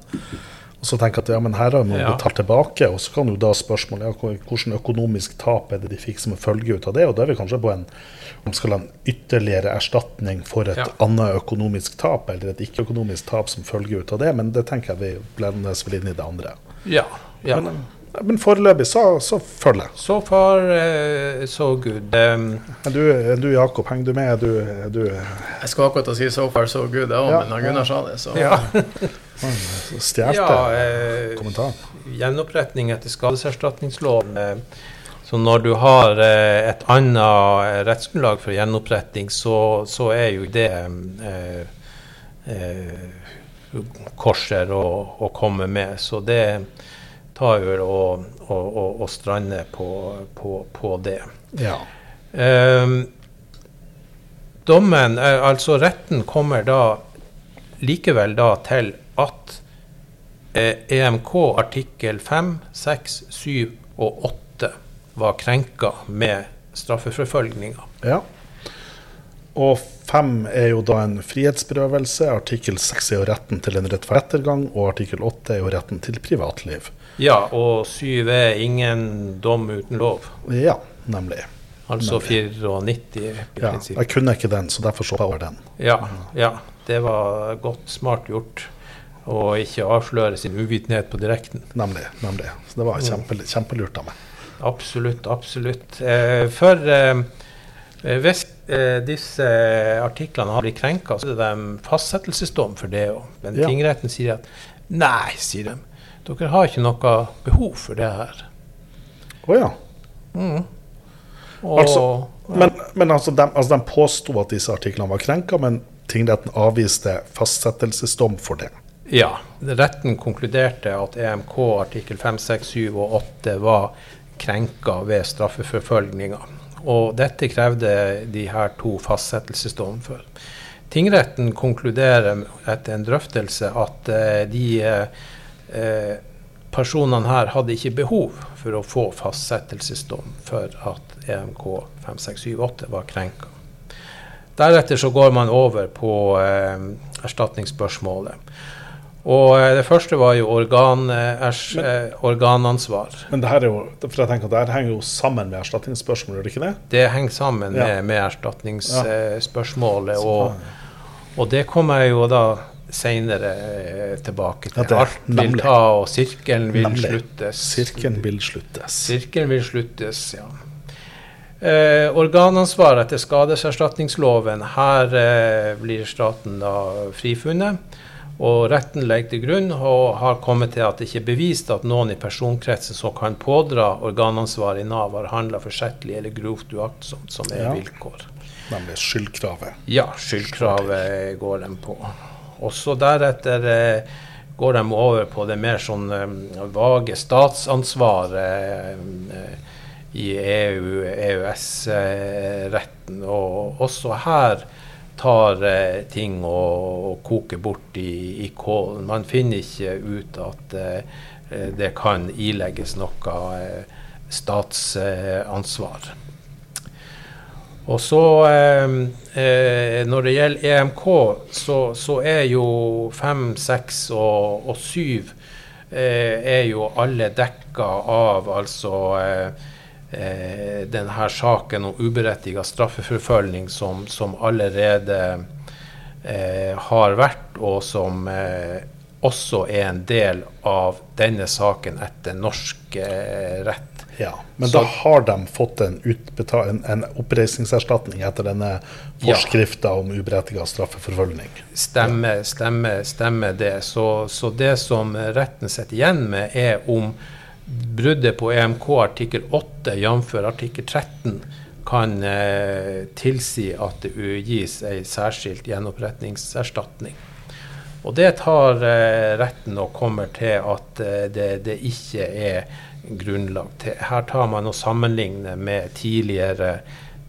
Og så tenker jeg at ja, men her har man Ja. betalt tilbake, og så kan jo da spørsmålet ja, hvor- hvordan økonomisk tap er det de fikk som en følge ut av det, og da er vi kanskje på en om skal ha en ytterligere erstatning for et Ja. annet økonomisk tap, eller et ikke-økonomisk tap som følge ut av det, men det tenker jeg vi blendes vel inn i det andre. ja, ja. Men, men foreløpig så, så følger jeg. So far, uh, so good. Um, Er du, er du Jakob, henger du med? Er du, er du Jeg skal akkurat si 'so far so good', jeg òg, Ja, men Gunnar sa det, så ja, stjålet ja eh, kommentaren? gjenoppretning etter skadeserstatningsloven. eh, Så når du har eh, et annet eh, rettsgrunnlag for gjenoppretting, så, så er jo det eh, eh, korser å, å komme med. Så det tar jo å, å, å, å strande på, på, på det. Ja. Eh, dommen, altså retten, kommer da likevel da til at eh, EMK artikkel 5, 6, 7 og 8 var krenka med straffeforfølgninga. ja. Og 5 er jo da en frihetsberøvelse. Artikkel 6 er jo retten til en rett for ettergang, og artikkel 8 er jo retten til privatliv. Ja, og 7 er ingen dom uten lov. Ja, nemlig. Altså 94 i Ja, prinsipp. jeg kunne ikke den, så derfor så over den. Ja, ja, det var godt smart gjort å ikke avsløre sin uvitenhet på direkten. Nemlig. nemlig. Så det var kjempe, kjempelurt av meg. Absolutt, absolutt. Eh, for eh, hvis eh, disse artiklene har blitt krenka, så er det en fastsettelsesdom for det òg. Men Ja. tingretten sier at nei, sier de. Dere har ikke noe behov for det her. Å ja. Mm. Og, Altså, men men altså, de, altså, de påsto at disse artiklene var krenka, men tingretten avviste fastsettelsesdom for det. Ja. Retten konkluderte at EMK artikkel 5, 6, 7 og 8 var krenka ved straffeforfølgninga. Og dette krevde de her to fastsettelsesdom for. Tingretten konkluderer etter en drøftelse at eh, de eh, personene her hadde ikke behov for å få fastsettelsesdom for at EMK 5678 var krenka. Deretter så går man over på eh, erstatningsspørsmålet. Og eh, det første var jo organ, eh, ers, men, organansvar. Men det her er jo, for jeg tenker at det her henger jo sammen med erstatningsspørsmålet, gjør det ikke det? Det henger sammen med, Ja. med erstatningsspørsmålet. ja. Og, og det kommer jeg jo da seinere tilbake tilbake Ja, til. det- Alt vil ta, og sirkelen vil Nemlig. sluttes. Sirkelen vil sluttes. Sirkelen vil sluttes, ja. Eh, organansvar etter skadeserstatningsloven. Her eh, blir staten da frifunnet. Og retten legger til grunn og har kommet til at det ikke er bevist at noen i personkretsen som kan pådra organansvar i Nav, har handla forsettlig eller grovt uaktsomt, som er Ja. vilkår. Nemlig skyldkravet. Ja, skyldkravet går de på. Og så deretter eh, går de over på det mer sånn eh, vage statsansvaret eh, i EU, EØS-retten. og også her tar eh, ting og, og koker bort i, i kålen. Man finner ikke ut at eh, det kan ilegges noe eh, statsansvar. Og så eh, eh, Når det gjelder EMK, så, så er jo 5, 6 og, og 7 eh, er jo alle dekka av altså eh, denne saken om uberettiget straffeforfølgning som, som allerede eh, har vært, og som eh, også er en del av denne saken etter norsk eh, rett. Ja, Men Så- da har de fått en, en, en oppreisningserstatning etter denne Ja. om uberettiget straffeforfølgning. Stemmer, stemmer, stemmer det. Så, så det som retten sitter igjen med, er om bruddet på EMK artikkel 8, jf. artikkel 13, kan eh, tilsi at det gis ei særskilt gjenopprettingserstatning. Og det tar eh, retten og kommer til at eh, det, det ikke er grunnlag til. Her tar man og sammenligner med tidligere,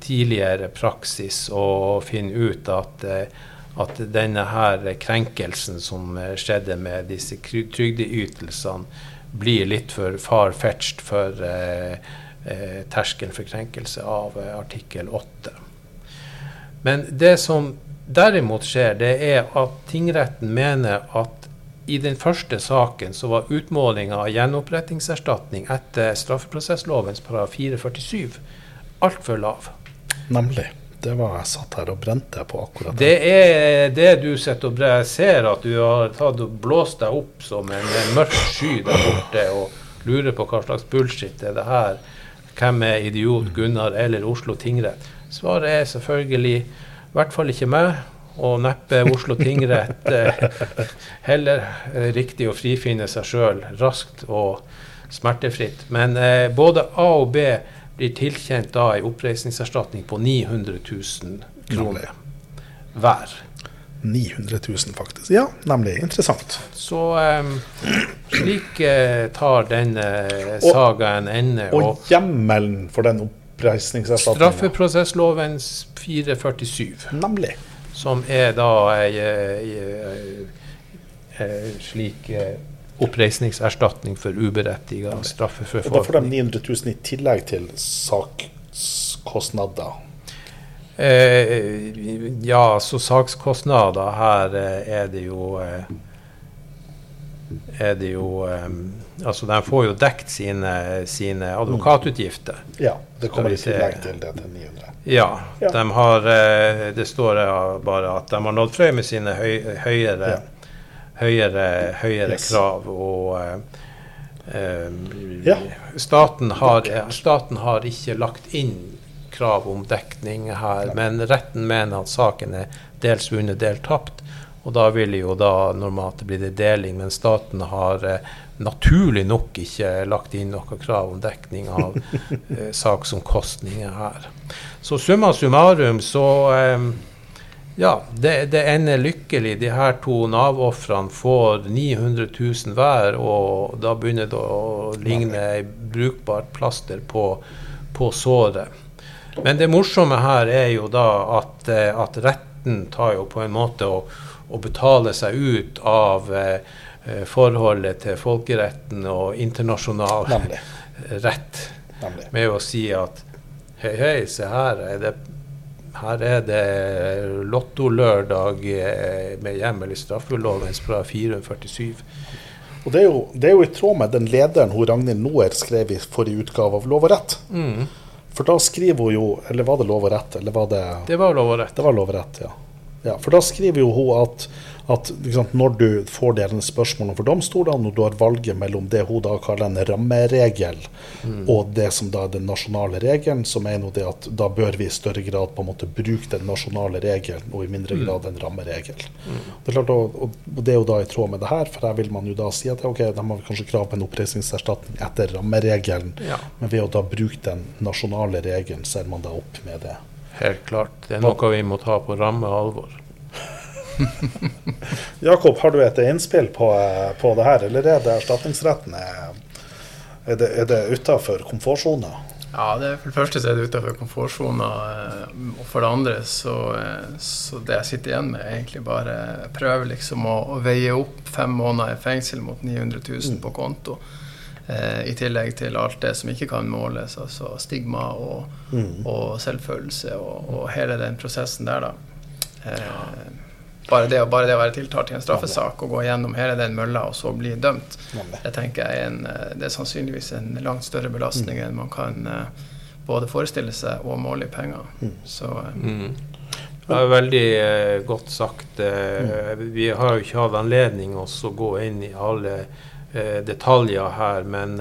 tidligere praksis og finner ut at, eh, at denne her krenkelsen som eh, skjedde med disse trygdeytelsene, blir litt for far-fetched for eh, eh, terskelen for krenkelse av eh, artikkel 8. Men det som derimot skjer, det er at tingretten mener at i den første saken så var utmålinga av gjenopprettingserstatning etter straffeprosesslovens paragraf 447 altfor lav. Nemlig. Det var jeg satt her og brente på akkurat Det er det du sitter og bre- ser, at du har tatt og blåst deg opp som en, en mørk sky der borte og lurer på hva slags bullshit er det her. Hvem er idiot Gunnar eller Oslo tingrett? Svaret er selvfølgelig i hvert fall ikke meg, og neppe Oslo tingrett. Eh, heller eh, riktig å frifinne seg sjøl raskt og smertefritt. Men eh, både A og B blir tilkjent da en oppreisningserstatning på 900 000 kroner hver. 900 000, faktisk. Ja, nemlig. Interessant. Så em, slik eh, tar denne Og- sagaen ende. Og, Og hjemmelen for den oppreisningserstatninga Straffeprosessloven 447, Nemlig. som er da ei, ei, ei, ei slik eh, oppreisningserstatning for uberettiget Og da får de 900 000 i tillegg til sakskostnader. Eh, ja, så sakskostnader her eh, er det jo eh, er det jo eh, Altså, de får jo dekt sine, sine advokatutgifter. Ja, det kommer i se. tillegg til det til 900. Ja, Ja. de har eh, Det står bare at de har nådd frem med sine høy, høyere, Ja. Høyere, høyere Yes. krav. Og eh, eh, Ja. staten, har, staten har ikke lagt inn krav om dekning her, men retten mener at saken er dels vunnet, dels tapt, Og da vil jo da normalt bli det deling, men staten har eh, naturlig nok ikke lagt inn noe krav om dekning av eh, saksomkostninger her. Så summa summarum så eh, ja, det, det, ender lykkelig. De her to Nav-ofrene får 900 000 hver, og da begynner det å ligne ei brukbart plaster på, på, såret. Men det morsomme her er jo da at, eh, at retten tar jo på en måte å, å betale seg ut av eh, forholdet til folkeretten og internasjonal Nemlig. rett Nemlig. med å si at hei, hei, se her er det her er det lottolørdag eh, med hjemmel i straffeloven fra 447. Og det er, jo, det er, jo, i tråd med den lederen hun Ragnhild Noer skrev i forrige utgave av Lov og rett. Mm. For da skriver hun jo Eller var det Lov og rett? Eller var det Det var Lov og rett. Det var lov og rett, ja. ja for da skriver jo hun at at liksom, når du får det spørsmålene for domstolene, og du har valget mellom det hun da kaller en rammeregel, mm. og det som da er den nasjonale regelen, så mener hun det at da bør vi i større grad på en måte bruke den nasjonale regelen, og i mindre mm. grad en rammeregel. Mm. Det er klart, og, og, det er jo da i tråd med det her, for her vil man jo da si at ok, de har kanskje krav på en oppreisningserstatning etter rammeregelen, ja. men ved å da bruke den nasjonale regelen, ser man da opp med det. Helt klart. Det er noe vi må ta på ramme alvor. Jakob, har du et innspill på, på, det her, eller er det erstatningsretten er det, er det utafor komfortsona? Ja, det for det første så er det utafor komfortsona. Eh, og for det andre så, eh, så, det jeg sitter igjen med, er egentlig bare prøve liksom å, å veie opp fem måneder i fengsel mot 900 000 på konto. Eh, I tillegg til alt det som ikke kan måles, altså stigma og, mm. og selvfølelse og, og, hele den prosessen der, da. Eh, bare det, bare det, å være tiltalt i en straffesak og gå gjennom hele den mølla og så bli dømt, det tenker jeg er, en, eh, det er sannsynligvis en langt større belastning mm. enn man kan uh, både forestille seg og måle i penger. Mm. Så, uh, mm. Det er veldig godt sagt. vi har jo ikke hatt anledning til å gå inn i alle detaljer her, men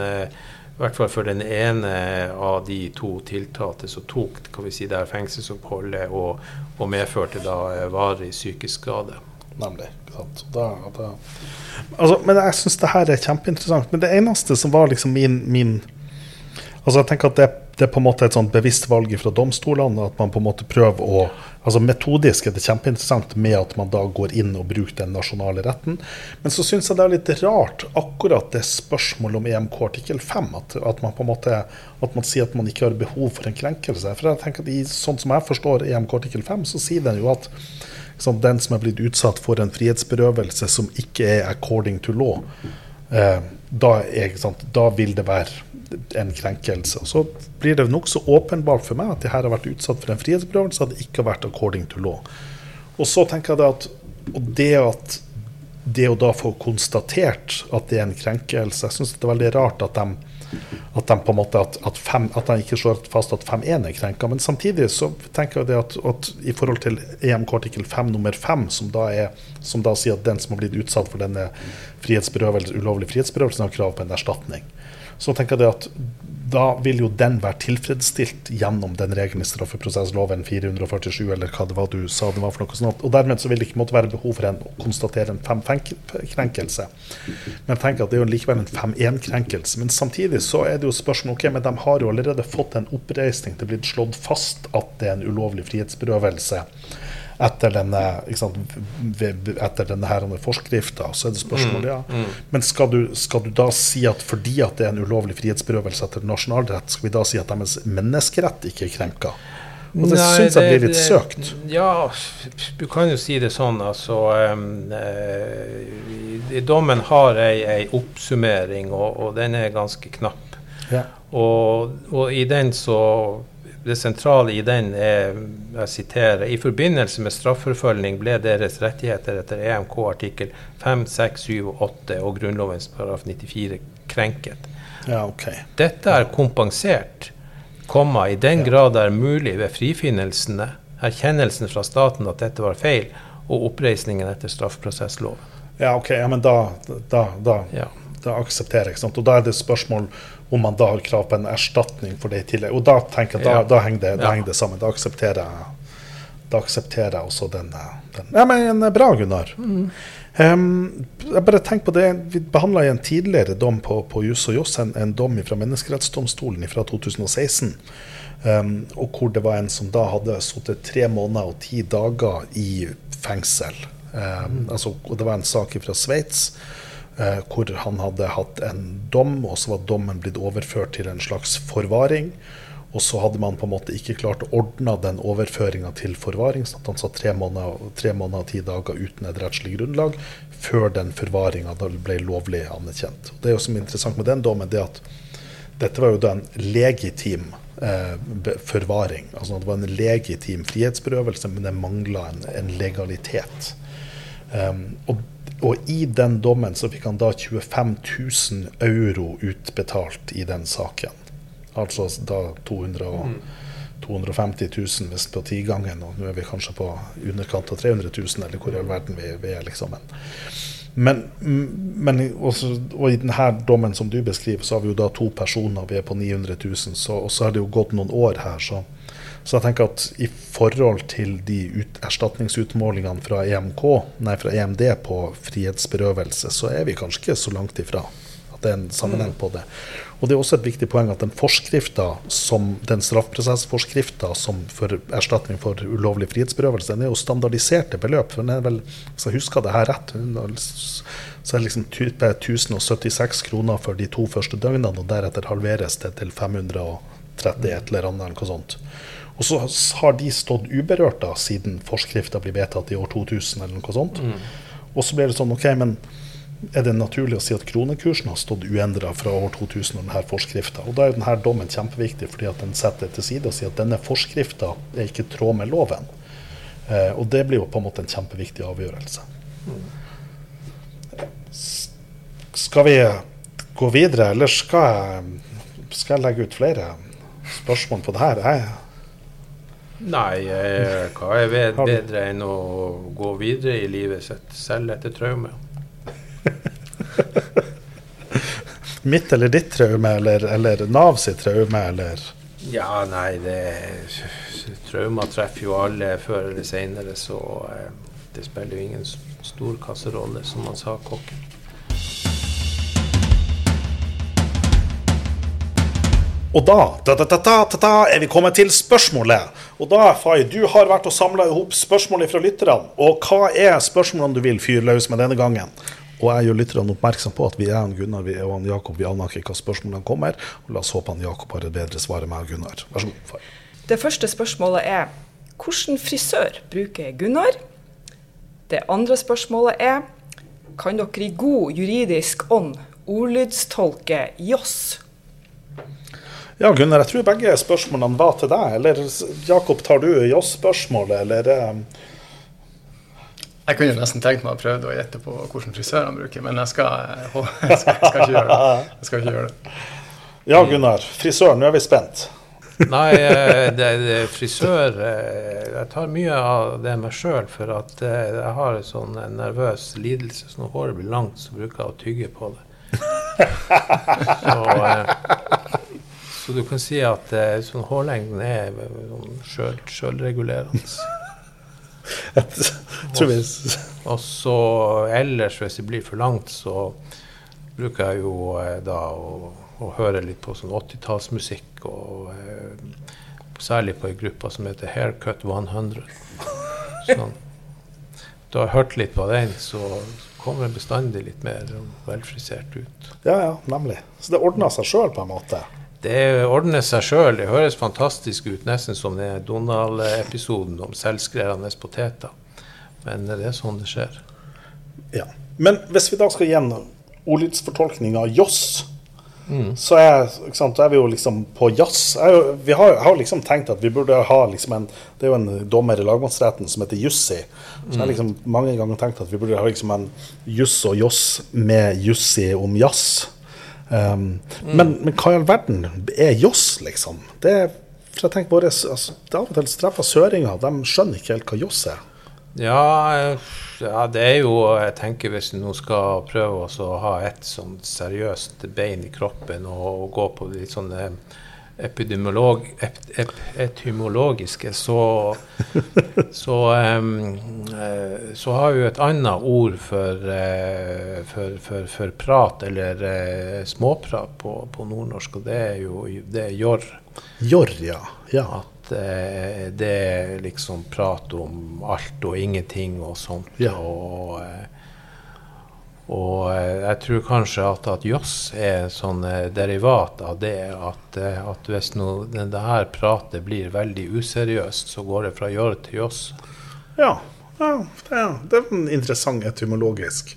i hvert fall for den ene av de to tiltalte som tok kan vi si, det fengselsoppholdet og, og medførte da eh, varig psykisk skade. Nemlig. Da, da. Altså, men jeg syns det her er kjempeinteressant. Men det eneste som var liksom min, min Altså jeg tenker at det, det, er på en måte et sånt bevisst valg fra domstolene. At man på en måte prøver å altså Metodisk er det kjempeinteressant med at man da går inn og bruker den nasjonale retten. Men så syns jeg det er litt rart akkurat det spørsmålet om EMK artikkel 5. At, at, man på en måte at man sier at man ikke har behov for en krenkelse. For jeg tenker at i, Sånn som jeg forstår EMK artikkel 5, så sier den jo at liksom, den som er blitt utsatt for en frihetsberøvelse som ikke er according to law, eh, da, er, da vil det være en krenkelse. Så blir det nokså åpenbart for meg at jeg her har vært utsatt for en frihetsberøvelse, at det ikke har vært according to law. Og så tenker jeg at det at det å da få konstatert at det er en krenkelse Jeg syns det er veldig rart at de, at de på en måte at, at, fem, at de ikke slår fast at 5-1 er krenka. Men samtidig så tenker jeg at, at i forhold til EMK artikkel 5 nummer 5, som da, er, som da sier at den som har blitt utsatt for denne frihetsberøvelse, ulovlig frihetsberøvelsen, har krav på en erstatning så tenker jeg at da vil jo den være tilfredsstilt gjennom den regelen i straffeprosessloven 447, eller hva det var du sa det var for noe sånt. Og dermed så vil det ikke måtte være behov for en, å konstatere en 5-5-krenkelse. Men tenk at det er jo likevel en 5-1-krenkelse. Men samtidig så er det jo spørsmål ok, men de har jo allerede fått en oppreisning. Det er blitt slått fast at det er en ulovlig frihetsberøvelse etter denne, etter denne her forskrifta. Så er det spørsmålet, ja. Mm, mm. Men skal du, skal du, da si at fordi at det er en ulovlig frihetsberøvelse etter nasjonalrett, skal vi da si at deres menneskerett ikke er krenka? Og det syns jeg blir litt søkt. Ja, du kan jo si det sånn, altså um, uh, Dommen har ei, ei oppsummering, og, og, den er ganske knapp. Ja. Og, og, i den så det sentrale i den er, jeg siterer, i forbindelse med straffeforfølgning ble deres rettigheter etter EMK artikkel 5, 6, 7 og 8 og Grunnlovens paragraf 94 krenket. Ja, okay. Dette er kompensert, komma, i den grad det er mulig ved frifinnelsene, erkjennelsen fra staten at dette var feil, og oppreisningen etter straffeprosessloven. Ja, ok, ja, men da, da, da, ja. da aksepterer jeg. Og da er det spørsmål om man da har krav på en erstatning for det i tillegg. Og da tenker jeg, da, ja. da, henger, det, da ja. henger, det, sammen. Da aksepterer jeg da aksepterer jeg også den. den. Ja, men Bra, Gunnar. Mm. Um, jeg bare tenk på det, Vi behandla en tidligere dom på, på Juss og Joss, en, en dom fra Menneskerettsdomstolen fra 2016. Um, og hvor det var en som da hadde sittet tre måneder og ti dager i fengsel. Um, mm. altså, og Det var en sak fra Sveits hvor han hadde hatt en dom, og så var dommen blitt overført til en slags forvaring. Og så hadde man på en måte ikke klart å ordne den overføringa til forvaring. sånn at Han satt tre måneder, og ti dager uten et rettslig grunnlag før den forvaringa ble lovlig anerkjent. Det er jo som er interessant med den dommen, det at dette var jo da en legitim eh, forvaring. Altså Det var en legitim frihetsberøvelse, men det mangla en, en, legalitet. Um, og, og, i den dommen så fikk han da 25 000 euro utbetalt i den saken. Altså da 200 og, mm. 250 000 hvis på tigangen, og nå er vi kanskje på underkant av 300 000, eller hvor i all verden vi, vi er, liksom. Men, men også, og i denne dommen som du beskriver, så har vi jo da to personer, vi er på 900 000, så, og så har det jo gått noen år her. så så jeg tenker at i forhold til de ut, erstatningsutmålingene fra EMK, nei fra EMD på frihetsberøvelse, så er vi kanskje ikke så langt ifra. At det er en sammenheng mm. på det. Og Det er også et viktig poeng at den forskrifta som den straffeprosessforskrifta som for erstatning for ulovlig frihetsberøvelse, den er jo standardiserte beløp. for den er vel, Hvis jeg husker det her rett, så er det liksom 1076 kroner for de to første døgnene, og deretter halveres det til 530 et eller annet. Eller noe sånt. Og så har de stått uberørt da, siden forskrifta blir vedtatt i år 2000 eller noe sånt. Mm. Og så blir det sånn, ok, men er det naturlig å si at kronekursen har stått uendra fra år 2000 og denne forskrifta. Og da er denne dommen kjempeviktig, fordi at den setter til side og sier at denne forskrifta er ikke i tråd med loven. Eh, og det blir jo på en måte en kjempeviktig avgjørelse. Skal vi gå videre, eller skal jeg, skal jeg legge ut flere spørsmål på det her? Jeg Nei, eh, hva er bedre enn å gå videre i livet sitt, selv etter traume? Mitt eller ditt traume, eller, eller Nav sitt traume, eller? Ja, nei, det Traumer treffer jo alle før eller seinere, så eh, det spiller jo ingen stor kasserolle, som han sa, kokken. Og da, da, da, da, er vi kommet til spørsmålet. Og da, Fay, du har vært og samla i hop spørsmål fra lytterne. Og hva er spørsmålene du vil fyre løs med denne gangen? Og jeg gjør lytterne oppmerksom på at vi er han Gunnar vi er og han Jakob. Vi aner ikke hva spørsmålene kommer. Og la oss håpe han Jakob har et bedre svar enn meg og Gunnar. Vær så god. Fay. Det første spørsmålet er hvilken frisør bruker Gunnar? Det andre spørsmålet er kan dere i god juridisk ånd ordlydstolke Joss? Ja, Gunnar, jeg tror begge spørsmålene var til deg. Eller Jakob, tar du Joss-spørsmålet, eller? Um jeg kunne nesten tenkt meg å prøve å gjette på hvilken frisør han bruker, men jeg skal, jeg, skal, jeg skal, ikke gjøre det. Jeg skal ikke gjøre det. Ja, Gunnar. Frisør, nå er vi spent. Nei, eh, det, det, frisør eh, Jeg tar mye av det meg sjøl, for at eh, jeg har en sånn nervøs lidelse. Så når håret blir langt, så bruker jeg å tygge på det. Så, så du kan si at sånn hårlengden er sjølregulerende. sjølregulerende. og så ellers, hvis det blir for langt, så bruker jeg jo eh, da å, å, høre litt på sånn 80-tallsmusikk. Og eh, særlig på ei gruppe som heter Haircut 100. Sånn. Du har hørt litt på den, så kommer bestandig litt mer velfrisert ut. Ja, ja, nemlig. Så det ordner seg sjøl på en måte? Det ordner seg sjøl. Det høres fantastisk ut, nesten som den Donald-episoden om selvskrevne poteter. Men det er sånn det skjer. Ja. Men hvis vi da skal gjennom ordlydsfortolkninga Joss, mm. så er, sant, er, vi jo liksom på jazz. Jo, vi har, har, liksom tenkt at vi burde ha liksom en Det er jo en dommer i lagmannsretten som heter Jussi. Så jeg har mm. liksom mange ganger tenkt at vi burde ha liksom en juss og joss med Jussi om jazz. Um, mm. men, men, hva i all verden er Joss, liksom? Det er, for jeg tenker bare, altså, det av og til treffer søringer. De skjønner ikke helt hva Joss er. Ja, ja, det er jo Jeg tenker hvis du nå skal prøve å ha et sånn seriøst bein i kroppen og, og gå på litt sånne epidemiolog, ep, ep, etymologiske, så, så, um, så har vi et annet ord for, uh, for, for, for prat, eller uh, småprat på, på, nordnorsk, og det er jo det er jorr. Jorr, ja. ja. At uh, det er liksom prat om alt og ingenting og sånt. Ja. og og eh, jeg tror kanskje at, at Joss er en sånn eh, derivat av det. At, eh, at hvis noe, det her pratet blir veldig useriøst, så går det fra Jørr til Joss. Ja, ja, det, er, det er interessant etymologisk.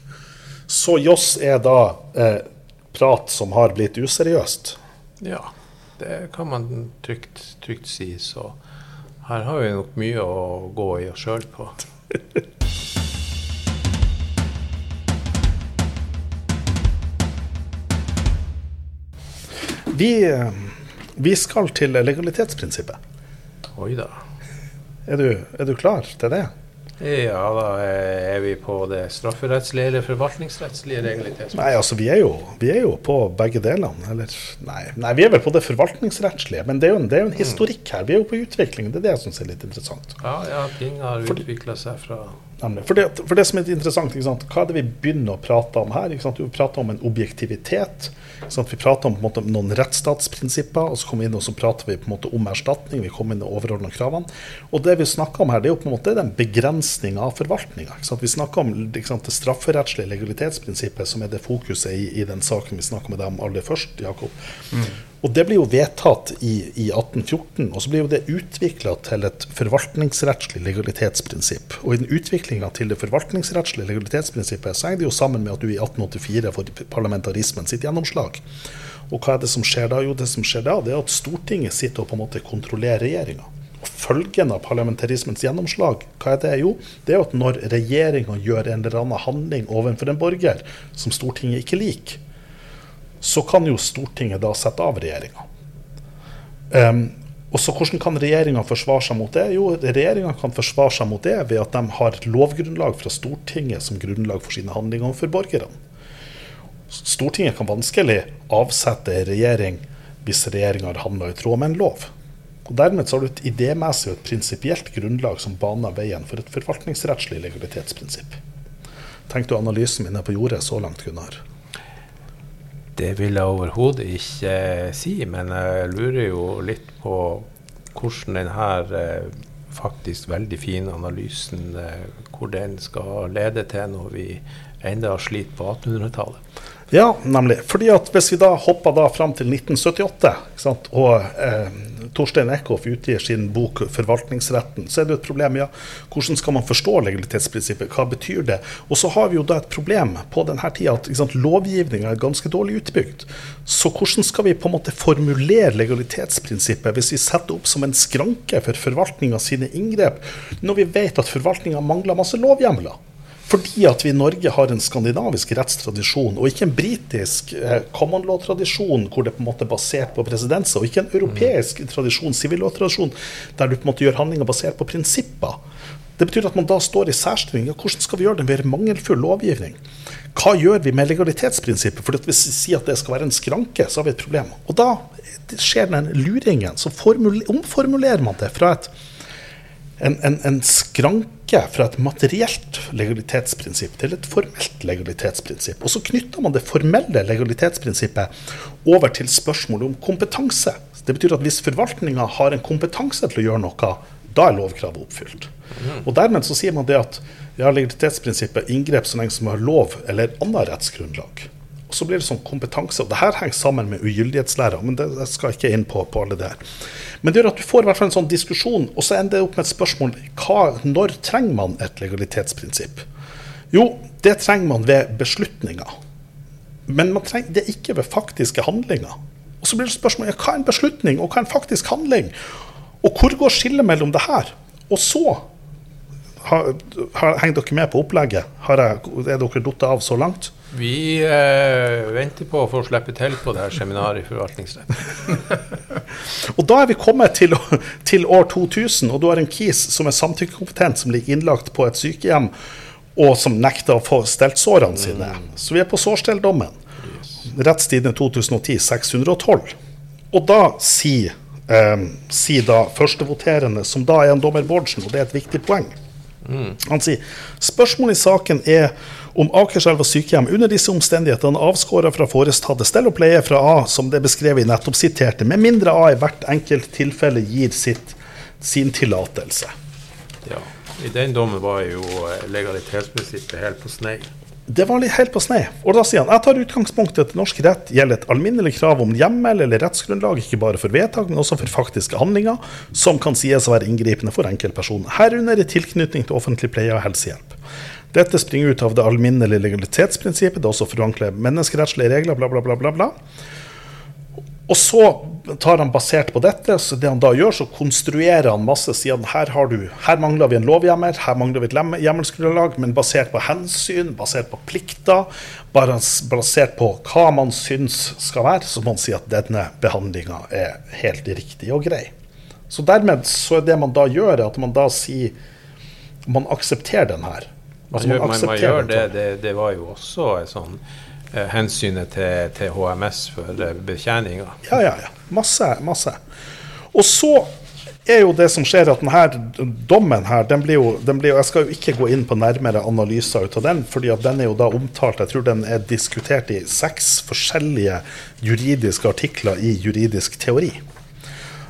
Så Joss er da eh, prat som har blitt useriøst? Ja, det kan man trygt, trygt si. Så her har vi nok mye å gå i oss sjøl på. Vi, eh, vi skal til legalitetsprinsippet. Oi da. Er du, er du klar til det? Ja, da er vi på det strafferettslige eller forvaltningsrettslige legalitetsprinsippet. Nei, altså vi er, jo, vi er, jo, på begge delene. Eller nei, nei, vi er vel på det forvaltningsrettslige. Men det er jo en, er jo en historikk her. Vi er jo på utvikling. Det er det jeg syns er litt interessant. Ja, ja, ting har utvikla seg fra for det, for det, som er interessant, hva er det vi begynner å prate om her? Vi prater om en objektivitet. Vi prater om måte, noen rettsstatsprinsipper, og så kommer vi inn og så prater vi på en måte om erstatning. Vi kommer inn og overordner kravene. Og det vi snakker om her, det er jo på en måte den begrensninga av forvaltninga. Vi snakker om sant, det strafferettslige legalitetsprinsippet, som er det fokuset i, i den saken vi snakker med deg om aller først, Jakob. Mm. Og Det blir jo vedtatt i, i 1814, og så blir jo det utvikla til et forvaltningsrettslig legalitetsprinsipp. Og i den utviklinga til det forvaltningsrettslige legalitetsprinsippet så henger det jo sammen med at du i 1884 får parlamentarismen sitt gjennomslag. Og hva er det som skjer da? Jo, det som skjer da, det er at Stortinget sitter og på en måte kontrollerer regjeringa. Og Følgen av parlamentarismens gjennomslag, hva er det? Jo, det er at når regjeringa gjør en eller annen handling overfor en borger som Stortinget ikke liker, så kan jo Stortinget da sette av regjeringa. Um, og så Hvordan kan regjeringa forsvare seg mot det? Jo, regjeringa kan forsvare seg mot det ved at de har et lovgrunnlag fra Stortinget som grunnlag for sine handlinger overfor borgerne. Stortinget kan vanskelig avsette en regjering hvis regjeringa har handla i tråd med en lov. Og Dermed så har du et idémessig og et prinsipielt grunnlag som baner veien for et forvaltningsrettslig legalitetsprinsipp. Tenk du analysen min er på jordet så langt, Gunnar? Det vil jeg overhodet ikke eh, si, men jeg lurer jo litt på hvordan denne eh, faktisk veldig fine analysen eh, hvor den skal lede til når vi enda sliter på 1800-tallet. Ja, nemlig. Fordi at Hvis vi da hopper da fram til 1978, og eh, Torstein Eckhoff utgir sin bok 'Forvaltningsretten', så er det et problem. ja, Hvordan skal man forstå legalitetsprinsippet? Hva betyr det? Og så har vi jo da et problem på denne tida at lovgivninga er ganske dårlig utbygd. Så hvordan skal vi på en måte formulere legalitetsprinsippet hvis vi setter opp som en skranke for forvaltninga sine inngrep, når vi vet at forvaltninga mangler masse lovhjemler? Fordi at vi i Norge har en skandinavisk rettstradisjon, og ikke en britisk eh, common law-tradisjon hvor det på en måte er basert på presedenser, og ikke en europeisk mm. tradisjon, sivil-law-tradisjon, der du på en måte gjør handlinger basert på prinsipper. Det betyr at man da står i særstilling. Ja, hvordan skal vi gjøre det med mangelfull lovgivning? Hva gjør vi med legalitetsprinsippet? For Hvis vi sier at det skal være en skranke, så har vi et problem. Og da skjer den luringen. Så omformulerer man det fra et en, en, en, skranke fra et materielt legalitetsprinsipp til et formelt legalitetsprinsipp. Og så knytter man det formelle legalitetsprinsippet over til spørsmålet om kompetanse. Det betyr at hvis forvaltninga har en kompetanse til å gjøre noe, da er lovkravet oppfylt. Og Dermed så sier man det at ja, legalitetsprinsippet inngrep så lenge som har lov eller annet rettsgrunnlag. Så blir det sånn kompetanse. og det her henger sammen med ugyldighetslæra, men det, jeg skal ikke inn på, på alle det her. Men det gjør at du får i hvert fall en sånn diskusjon, og så ender det opp med et spørsmål hva, når trenger man et legalitetsprinsipp? Jo, det trenger man ved beslutninger. Men man trenger det ikke ved faktiske handlinger. Og så blir det spørsmålet hva er en beslutning, og hva er en faktisk handling? Og hvor går skillet mellom det her? Og så har, har, henger dere med på opplegget? Jeg, er dere datt av så langt? Vi eh, venter på å få slippe til på det her seminaret i forvaltningsrett. og da er vi kommet til, til, år 2000, og du har en KIS som er samtykkekompetent, som ligger innlagt på et sykehjem, og som nekter å få stelt sårene sine. Mm. Så vi er på sårstelldommen. Yes. Rettstidene 2010 612. og da sier eh, si da førstevoterende, som da er en dommer Bårdsen, og det er et viktig poeng. Han sier spørsmålet i saken er om Akerselva sykehjem under disse omstendighetene avskåra fra forestatte stell og pleie fra A, som det er beskrevet i nettopp siterte, med mindre A i hvert enkelt tilfelle gir sitt, sin tillatelse. Ja. I den dommen var jo eh, legalitetsprinsippet helt på snei. Det var litt helt på snei. Og da sier han jeg tar utgangspunkt i at norsk rett gjelder et alminnelig krav om hjemmel eller rettsgrunnlag, ikke bare for vedtak, men også for faktiske handlinger, som kan sies å være inngripende for enkeltpersoner, herunder i tilknytning til offentlig pleie og helsehjelp. Dette springer ut av det alminnelige legalitetsprinsippet, det er også forankret menneskerettslige regler, bla, bla, bla, bla, bla. Og så tar han basert på dette, så det han da gjør, så konstruerer han masse. Sier han her, har du, her mangler vi en lovhjemmel, her mangler vi et hjemmelsgrunnlag, men basert på hensyn, basert på plikter, basert på hva man syns skal være, så må man si at denne behandlinga er helt riktig og grei. Så dermed så er det man da gjør, at man da sier Man aksepterer den her. Man Altså, gjør, man, man aksepterer gjør det, sånn. det. Det var jo også sånn hensynet til, til HMS for eh, betjeninga. Ja, ja, ja. Masse, masse. Og så er jo det som skjer, at denne dommen her, den blir, jo, den blir jo Jeg skal jo ikke gå inn på nærmere analyser ut av den, fordi at den er jo da omtalt Jeg tror den er diskutert i seks forskjellige juridiske artikler i juridisk teori.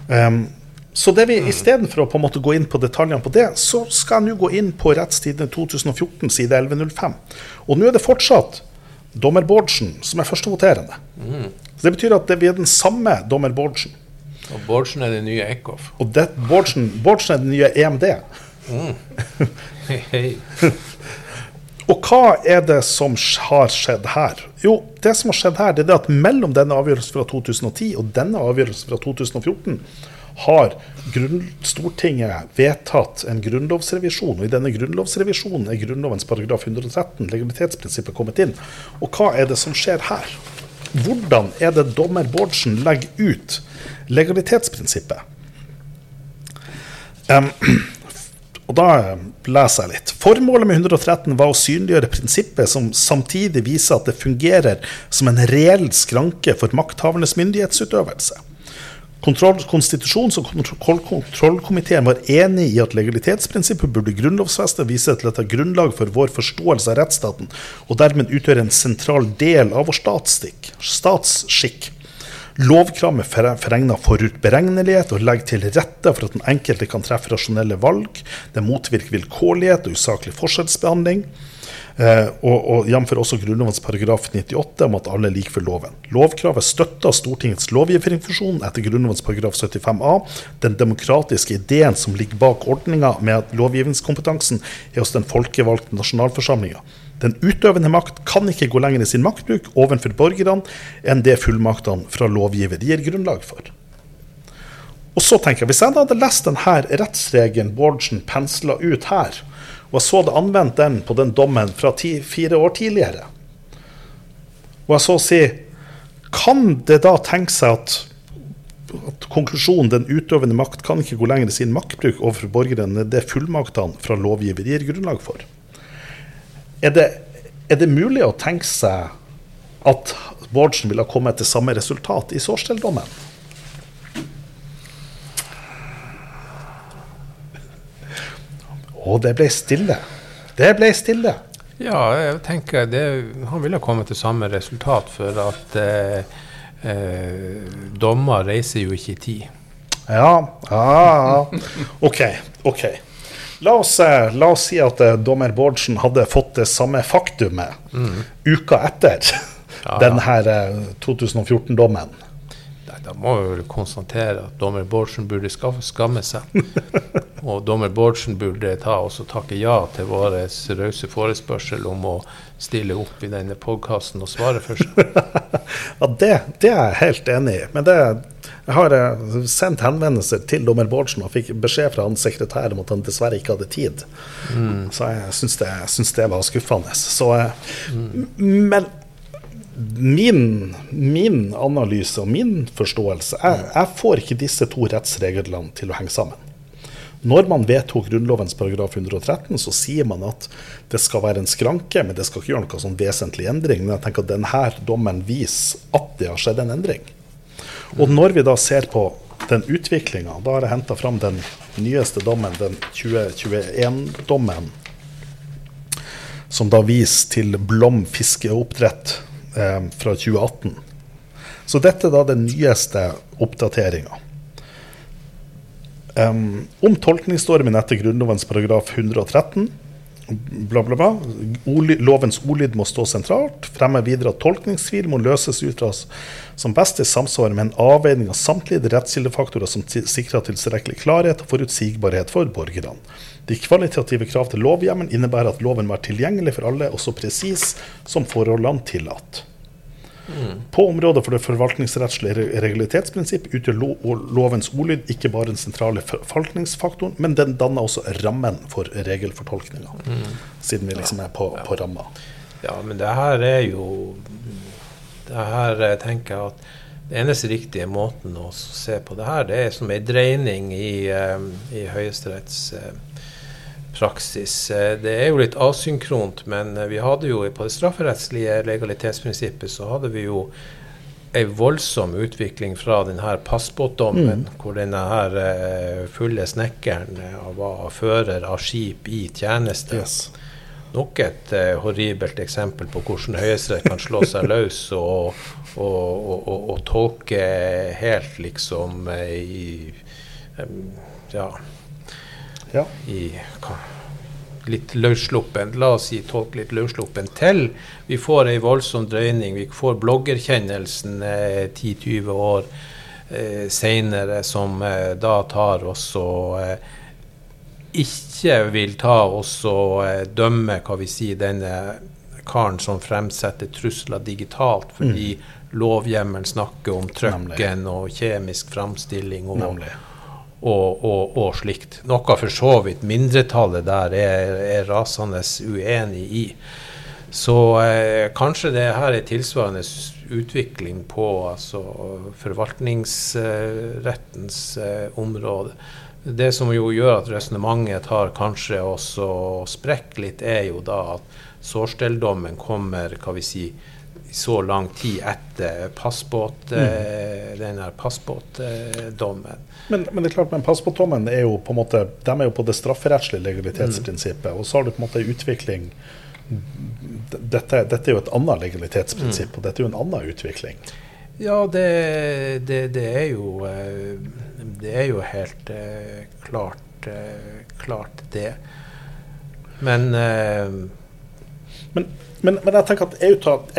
Um, så det vi istedenfor å på en måte gå inn på detaljene på det, så skal jeg nå gå inn på Rettstidene 2014, side 1105. Og nå er det fortsatt dommer Bårdsen som er førstevoterende. Så Det betyr at det, vi er den samme dommer Bårdsen. Og Bårdsen er det nye Eckhoff. Og det, Bårdsen, Bårdsen er den nye EMD. Hei, hei. Og hva er det som har skjedd her? Jo, det som har skjedd her, det er at mellom denne avgjørelsen fra 2010 og denne avgjørelsen fra 2014 har Stortinget vedtatt en grunnlovsrevisjon. Og i denne grunnlovsrevisjonen er Grunnlovens paragraf 113, legalitetsprinsippet, kommet inn. Og hva er det som skjer her? Hvordan er det dommer Bårdsen legger ut legalitetsprinsippet? Um, og da leser jeg litt. Formålet med 113 var å synliggjøre prinsippet som samtidig viser at det fungerer som en reell skranke for makthavernes myndighetsutøvelse. Kontroll, konstitusjons- og kontroll, kontrollkomiteen var enig i at legalitetsprinsippet burde grunnlovfeste og vise til at det er grunnlag for vår forståelse av rettsstaten, og dermed utgjøre en sentral del av vår statsskikk. Lovkravet foregner forutberegnelighet og legger til rette for at den enkelte kan treffe rasjonelle valg. Det motvirker vilkårlighet og usaklig forskjellsbehandling. Eh, og, og jf. også Grunnlovens paragraf 98 om at alle er like for loven. Lovkravet støtter Stortingets lovgiverfunksjon etter Grunnlovens paragraf 75a. Den demokratiske ideen som ligger bak ordninga med at lovgivningskompetansen er hos den folkevalgte nasjonalforsamlinga. Den utøvende makt kan ikke gå lenger i sin maktbruk overfor borgerne enn det fullmaktene fra lovgiver gir grunnlag for. Og så tenker jeg, Hvis jeg hadde lest denne rettsregelen Bårdsen pensla ut her, og jeg så det anvendt den på den dommen fra ti, fire år tidligere, og jeg så å si Kan det da tenke seg at, at konklusjonen den utøvende makt kan ikke gå lenger i sin maktbruk overfor borgerne det fullmaktene fra lovgiver gir grunnlag for? Er det, er det mulig å tenke seg at Bårdsen ville ha kommet til samme resultat i Sårstell-dommen? Og det ble stille. Det ble stille. Ja, jeg tenker det, han ville kommet til samme resultat, for at eh, eh, dommer reiser jo ikke i tid. Ja, ja, ja. OK. ok. La oss, eh, la oss si at eh, dommer Bårdsen hadde fått det samme faktumet uka etter Ja, ja. her eh, 2014-dommen. Da må vi vel konstatere at dommer Bårdsen burde skamme seg. Og dommer Bårdsen burde ta, også takke ja til vår rause forespørsel om å stille opp i denne podkasten og svare for seg. Ja, det, det er jeg helt enig i. Men det, jeg har eh, sendt henvendelser til dommer Bårdsen og fikk beskjed fra hans sekretær om at han dessverre ikke hadde tid. Så jeg syns det, det var skuffende. Så, mm. Men min, min analyse og min forståelse jeg, jeg får ikke disse to rettsreglene til å henge sammen. Når man vedtok Grunnlovens paragraf 113, så sier man at det skal være en skranke, men det skal ikke gjøre noe sånn vesentlig endring. Men jeg tenker at denne dommen viser at det har skjedd en endring. Og når vi da ser på den utviklinga, da har jeg henta fram den nyeste dommen, den 2021-dommen, som da viser til Blom fiskeoppdrett eh, fra 2018. Så dette er da den nyeste oppdateringa. Um, om tolkningsstormen etter Grunnlovens paragraf 113 bla, bla, bla. Ordly, lovens ordlyd må stå sentralt. Fremmer videre at tolkningstvil må løses ut fra som best i samsvar med en avveining av samtlige rettskildefaktorer som sikrer tilstrekkelig klarhet og forutsigbarhet for borgerne. De kvalitative krav til lovhjemmelen innebærer at loven må være tilgjengelig for alle og så presis som forholdene tillater. Mm. På området for det forvaltningsrettslige regularitetsprisipp utgjør lo lovens ordlyd ikke bare den sentrale forvaltningsfaktoren, men den danner også rammen for regelfortolkninga. Mm. Siden vi liksom er på, ja. på ramma. Ja, men det her er jo Det her eh, tenker jeg at det eneste riktige måten å se på det her, det er som en dreining i, um, i Høyesteretts uh, praksis. Eh, det er jo litt asynkront, men eh, vi hadde jo på det strafferettslige legalitetsprinsippet så hadde vi jo en voldsom utvikling fra denne passbåtdommen, mm. hvor denne her eh, fulle snekkeren var fører av skip i tjeneste. Yes. Nok et uh, horribelt eksempel på hvordan Høyesterett kan slå seg løs og, og, og, og, tolke helt liksom i um, Ja ja. i litt løssluppen, la oss si tolke litt løssluppen, til vi får ei voldsom drøyning. Vi får bloggerkjennelsen eh, 10-20 år eh, seinere, som eh, da tar oss og eh, ikke vil ta oss og eh, dømme hva vi sier, denne karen som fremsetter trusler digitalt, fordi mm. lovhjemmelen snakker om trøkken og kjemisk framstilling. og Nemlig og, og, og, slikt. Noe for så vidt mindretallet der er, er rasende uenig i. Så eh, kanskje det her er tilsvarende utvikling på altså, forvaltningsrettens eh, område. Det som jo gjør at resonnementet tar kanskje også sprekk litt, er jo da at sårstelldommen kommer hva vi sier, så lang tid etter passbåt, mm. den der passbåtdommen. Men, men, det er klart, men passbåtdommen er jo på en måte, de er jo på det strafferettslige legalitetsprinsippet. Mm. Og så har du på en måte utvikling dette, dette, er jo et annet legalitetsprinsipp, mm. og dette er jo en annen utvikling. Ja, det, det, det er jo eh, Det er jo helt uh, klart, klart det. Men men men, men, jeg tenker at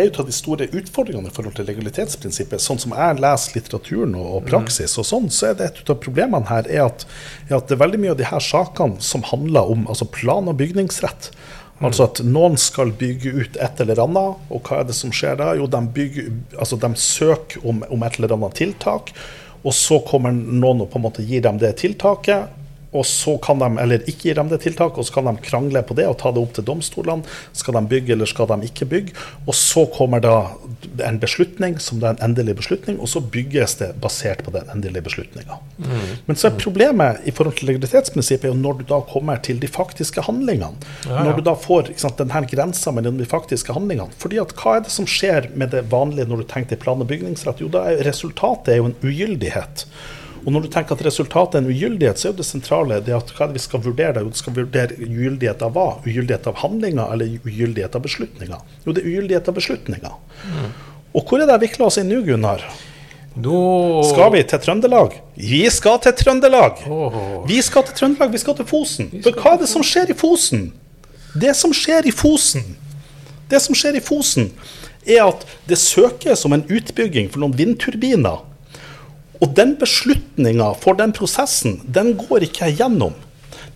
en av de store utfordringene i forhold til legalitetsprinsippet, sånn som jeg leser litteraturen og, og praksis, og sånn, så er det et av problemene her er at, er at, det er veldig mye av de her sakene som handler om altså plan- og bygningsrett. Altså at noen skal bygge ut et eller annet, og hva er det som skjer da? Jo, de, bygger, altså de søker om, om et eller annet tiltak, og så kommer noen og på en måte gir dem det tiltaket og så kan de, eller ikke gir dem det tiltaket, og så kan de krangle på det og ta det opp til domstolene. Skal de bygge, eller skal de ikke bygge? Og så kommer da en beslutning som det er en endelig beslutning, og så bygges det basert på den endelige beslutninga. Mm. Men så er problemet i forhold til legalitetsprinsippet jo når du da kommer til de faktiske handlingene. Ja, ja. Når du da får sant, denne grensa mellom de faktiske handlingene. Fordi at hva er det som skjer med det vanlige når du tenker plan- og bygningsrett? Jo, da er resultatet er jo en ugyldighet. Og når du tenker at resultatet er en ugyldighet, så er jo det sentrale det at hva er det vi skal vurdere? Jo, Du skal vurdere ugyldighet av hva? Ugyldighet av handlinger eller ugyldighet av beslutninger? Jo, det er ugyldighet av beslutninger. Mm. Og hvor er det jeg vikler oss inn nå, Gunnar? Nå Skal vi til Trøndelag? Vi skal til Trøndelag! Oh. Vi skal til Trøndelag, vi skal til Fosen. For hva er det som skjer i Fosen? Det som skjer i Fosen, det som skjer i Fosen, er at det søkes om en utbygging for noen vindturbiner og den beslutninga for den prosessen, den går ikke jeg gjennom.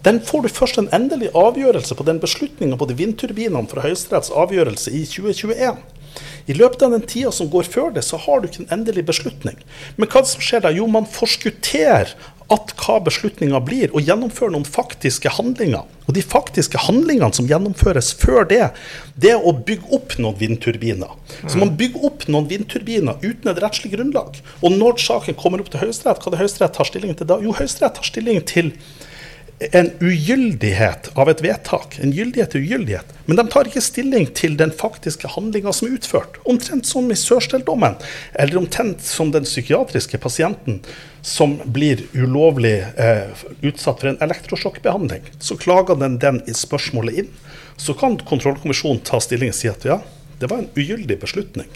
Den får du først en endelig avgjørelse på den beslutninga på de vindturbinene fra Høyesteretts avgjørelse i 2021. I løpet av den tida som går før det, så har du ikke en endelig beslutning. Men hva som skjer da? Jo, man forskutterer at hva beslutninga blir, og gjennomføre noen faktiske handlinger. Og de faktiske handlingene som gjennomføres før det, det er å bygge opp noen vindturbiner. Så man bygger opp noen vindturbiner uten et rettslig grunnlag. Og når saken kommer opp til Høyesterett, hva er det Høyesterett tar stilling til da? Jo, Høyesterett tar stilling til en ugyldighet av et vedtak. En gyldighet til ugyldighet. Men de tar ikke stilling til den faktiske handlinga som er utført. Omtrent som i Sørsdal-dommen, eller omtrent som den psykiatriske pasienten som blir ulovlig eh, utsatt for en elektrosjokkbehandling. Så klager den den i spørsmålet inn. Så kan kontrollkommisjonen ta stilling og si at ja, det var en ugyldig beslutning.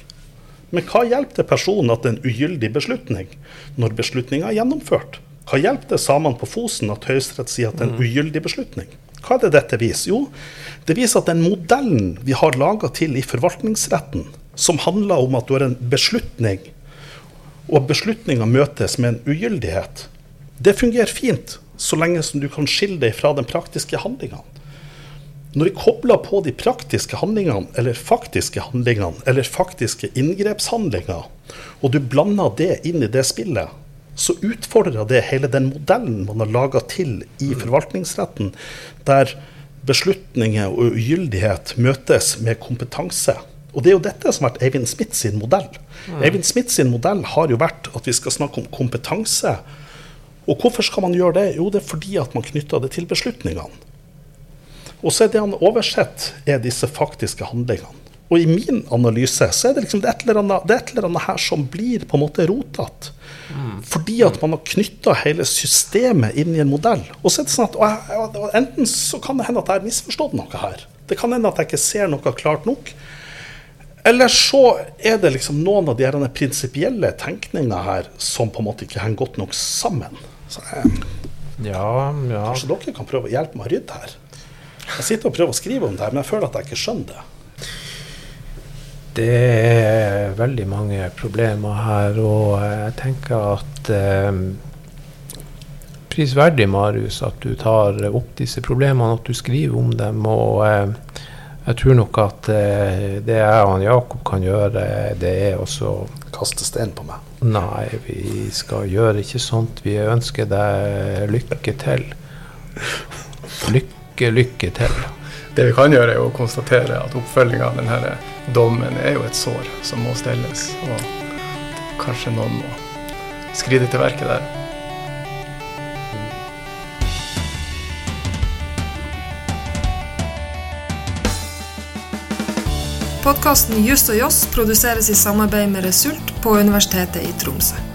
Men hva hjelper det personen at det er en ugyldig beslutning, når beslutninga er gjennomført? Hva hjelper det samene på Fosen at Høyesterett sier at det er en ugyldig beslutning? Hva er det dette viser? Jo, det viser at den modellen vi har laga til i forvaltningsretten, som handler om at du har en beslutning, og beslutninga møtes med en ugyldighet, det fungerer fint så lenge som du kan skille deg fra den praktiske handlinga. Når vi kobler på de praktiske handlingene, eller faktiske handlingene, eller faktiske inngrepshandlinger, og du blander det inn i det spillet, så utfordrer det hele den modellen man har laga til i mm. forvaltningsretten, der beslutninger og ugyldighet møtes med kompetanse. Og Det er jo dette som har vært Eivind Smith sin modell. Mm. Eivind Smith sin modell har jo vært at vi skal snakke om kompetanse. Og hvorfor skal man gjøre det? Jo, det er fordi at man knytter det til beslutningene. Og så er det han oversett, er disse faktiske handlingene. Og i min analyse så er det liksom det et eller annet, det et eller annet her som blir på en måte rotete. Mm. Fordi at man har knytta hele systemet inn i en modell. Og så er det sånn at og, og, Enten så kan det hende at jeg har misforstått noe her. Det kan hende at jeg ikke ser noe klart nok. Eller så er det liksom noen av de prinsipielle tenkningene her som på en måte ikke henger godt nok sammen. Så jeg, ja, ja. Kanskje dere kan prøve å hjelpe meg å rydde her. Jeg sitter og prøver å skrive om det her, men jeg føler at jeg ikke skjønner det. Det er veldig mange problemer her, og jeg tenker at eh, Prisverdig, Marius, at du tar opp disse problemene, at du skriver om dem. og eh, jeg tror nok at eh, det jeg og Jakob kan gjøre, det er også Kaste stein på meg? Nei, vi skal gjøre ikke sånt. Vi ønsker deg lykke til. Lykke, lykke til. Det vi kan gjøre, er å konstatere at oppfølginga av denne dommen er jo et sår som må stelles. Og kanskje noen må skride til verket der. Podkasten Just og Joss produseres i samarbeid med Result på Universitetet i Tromsø.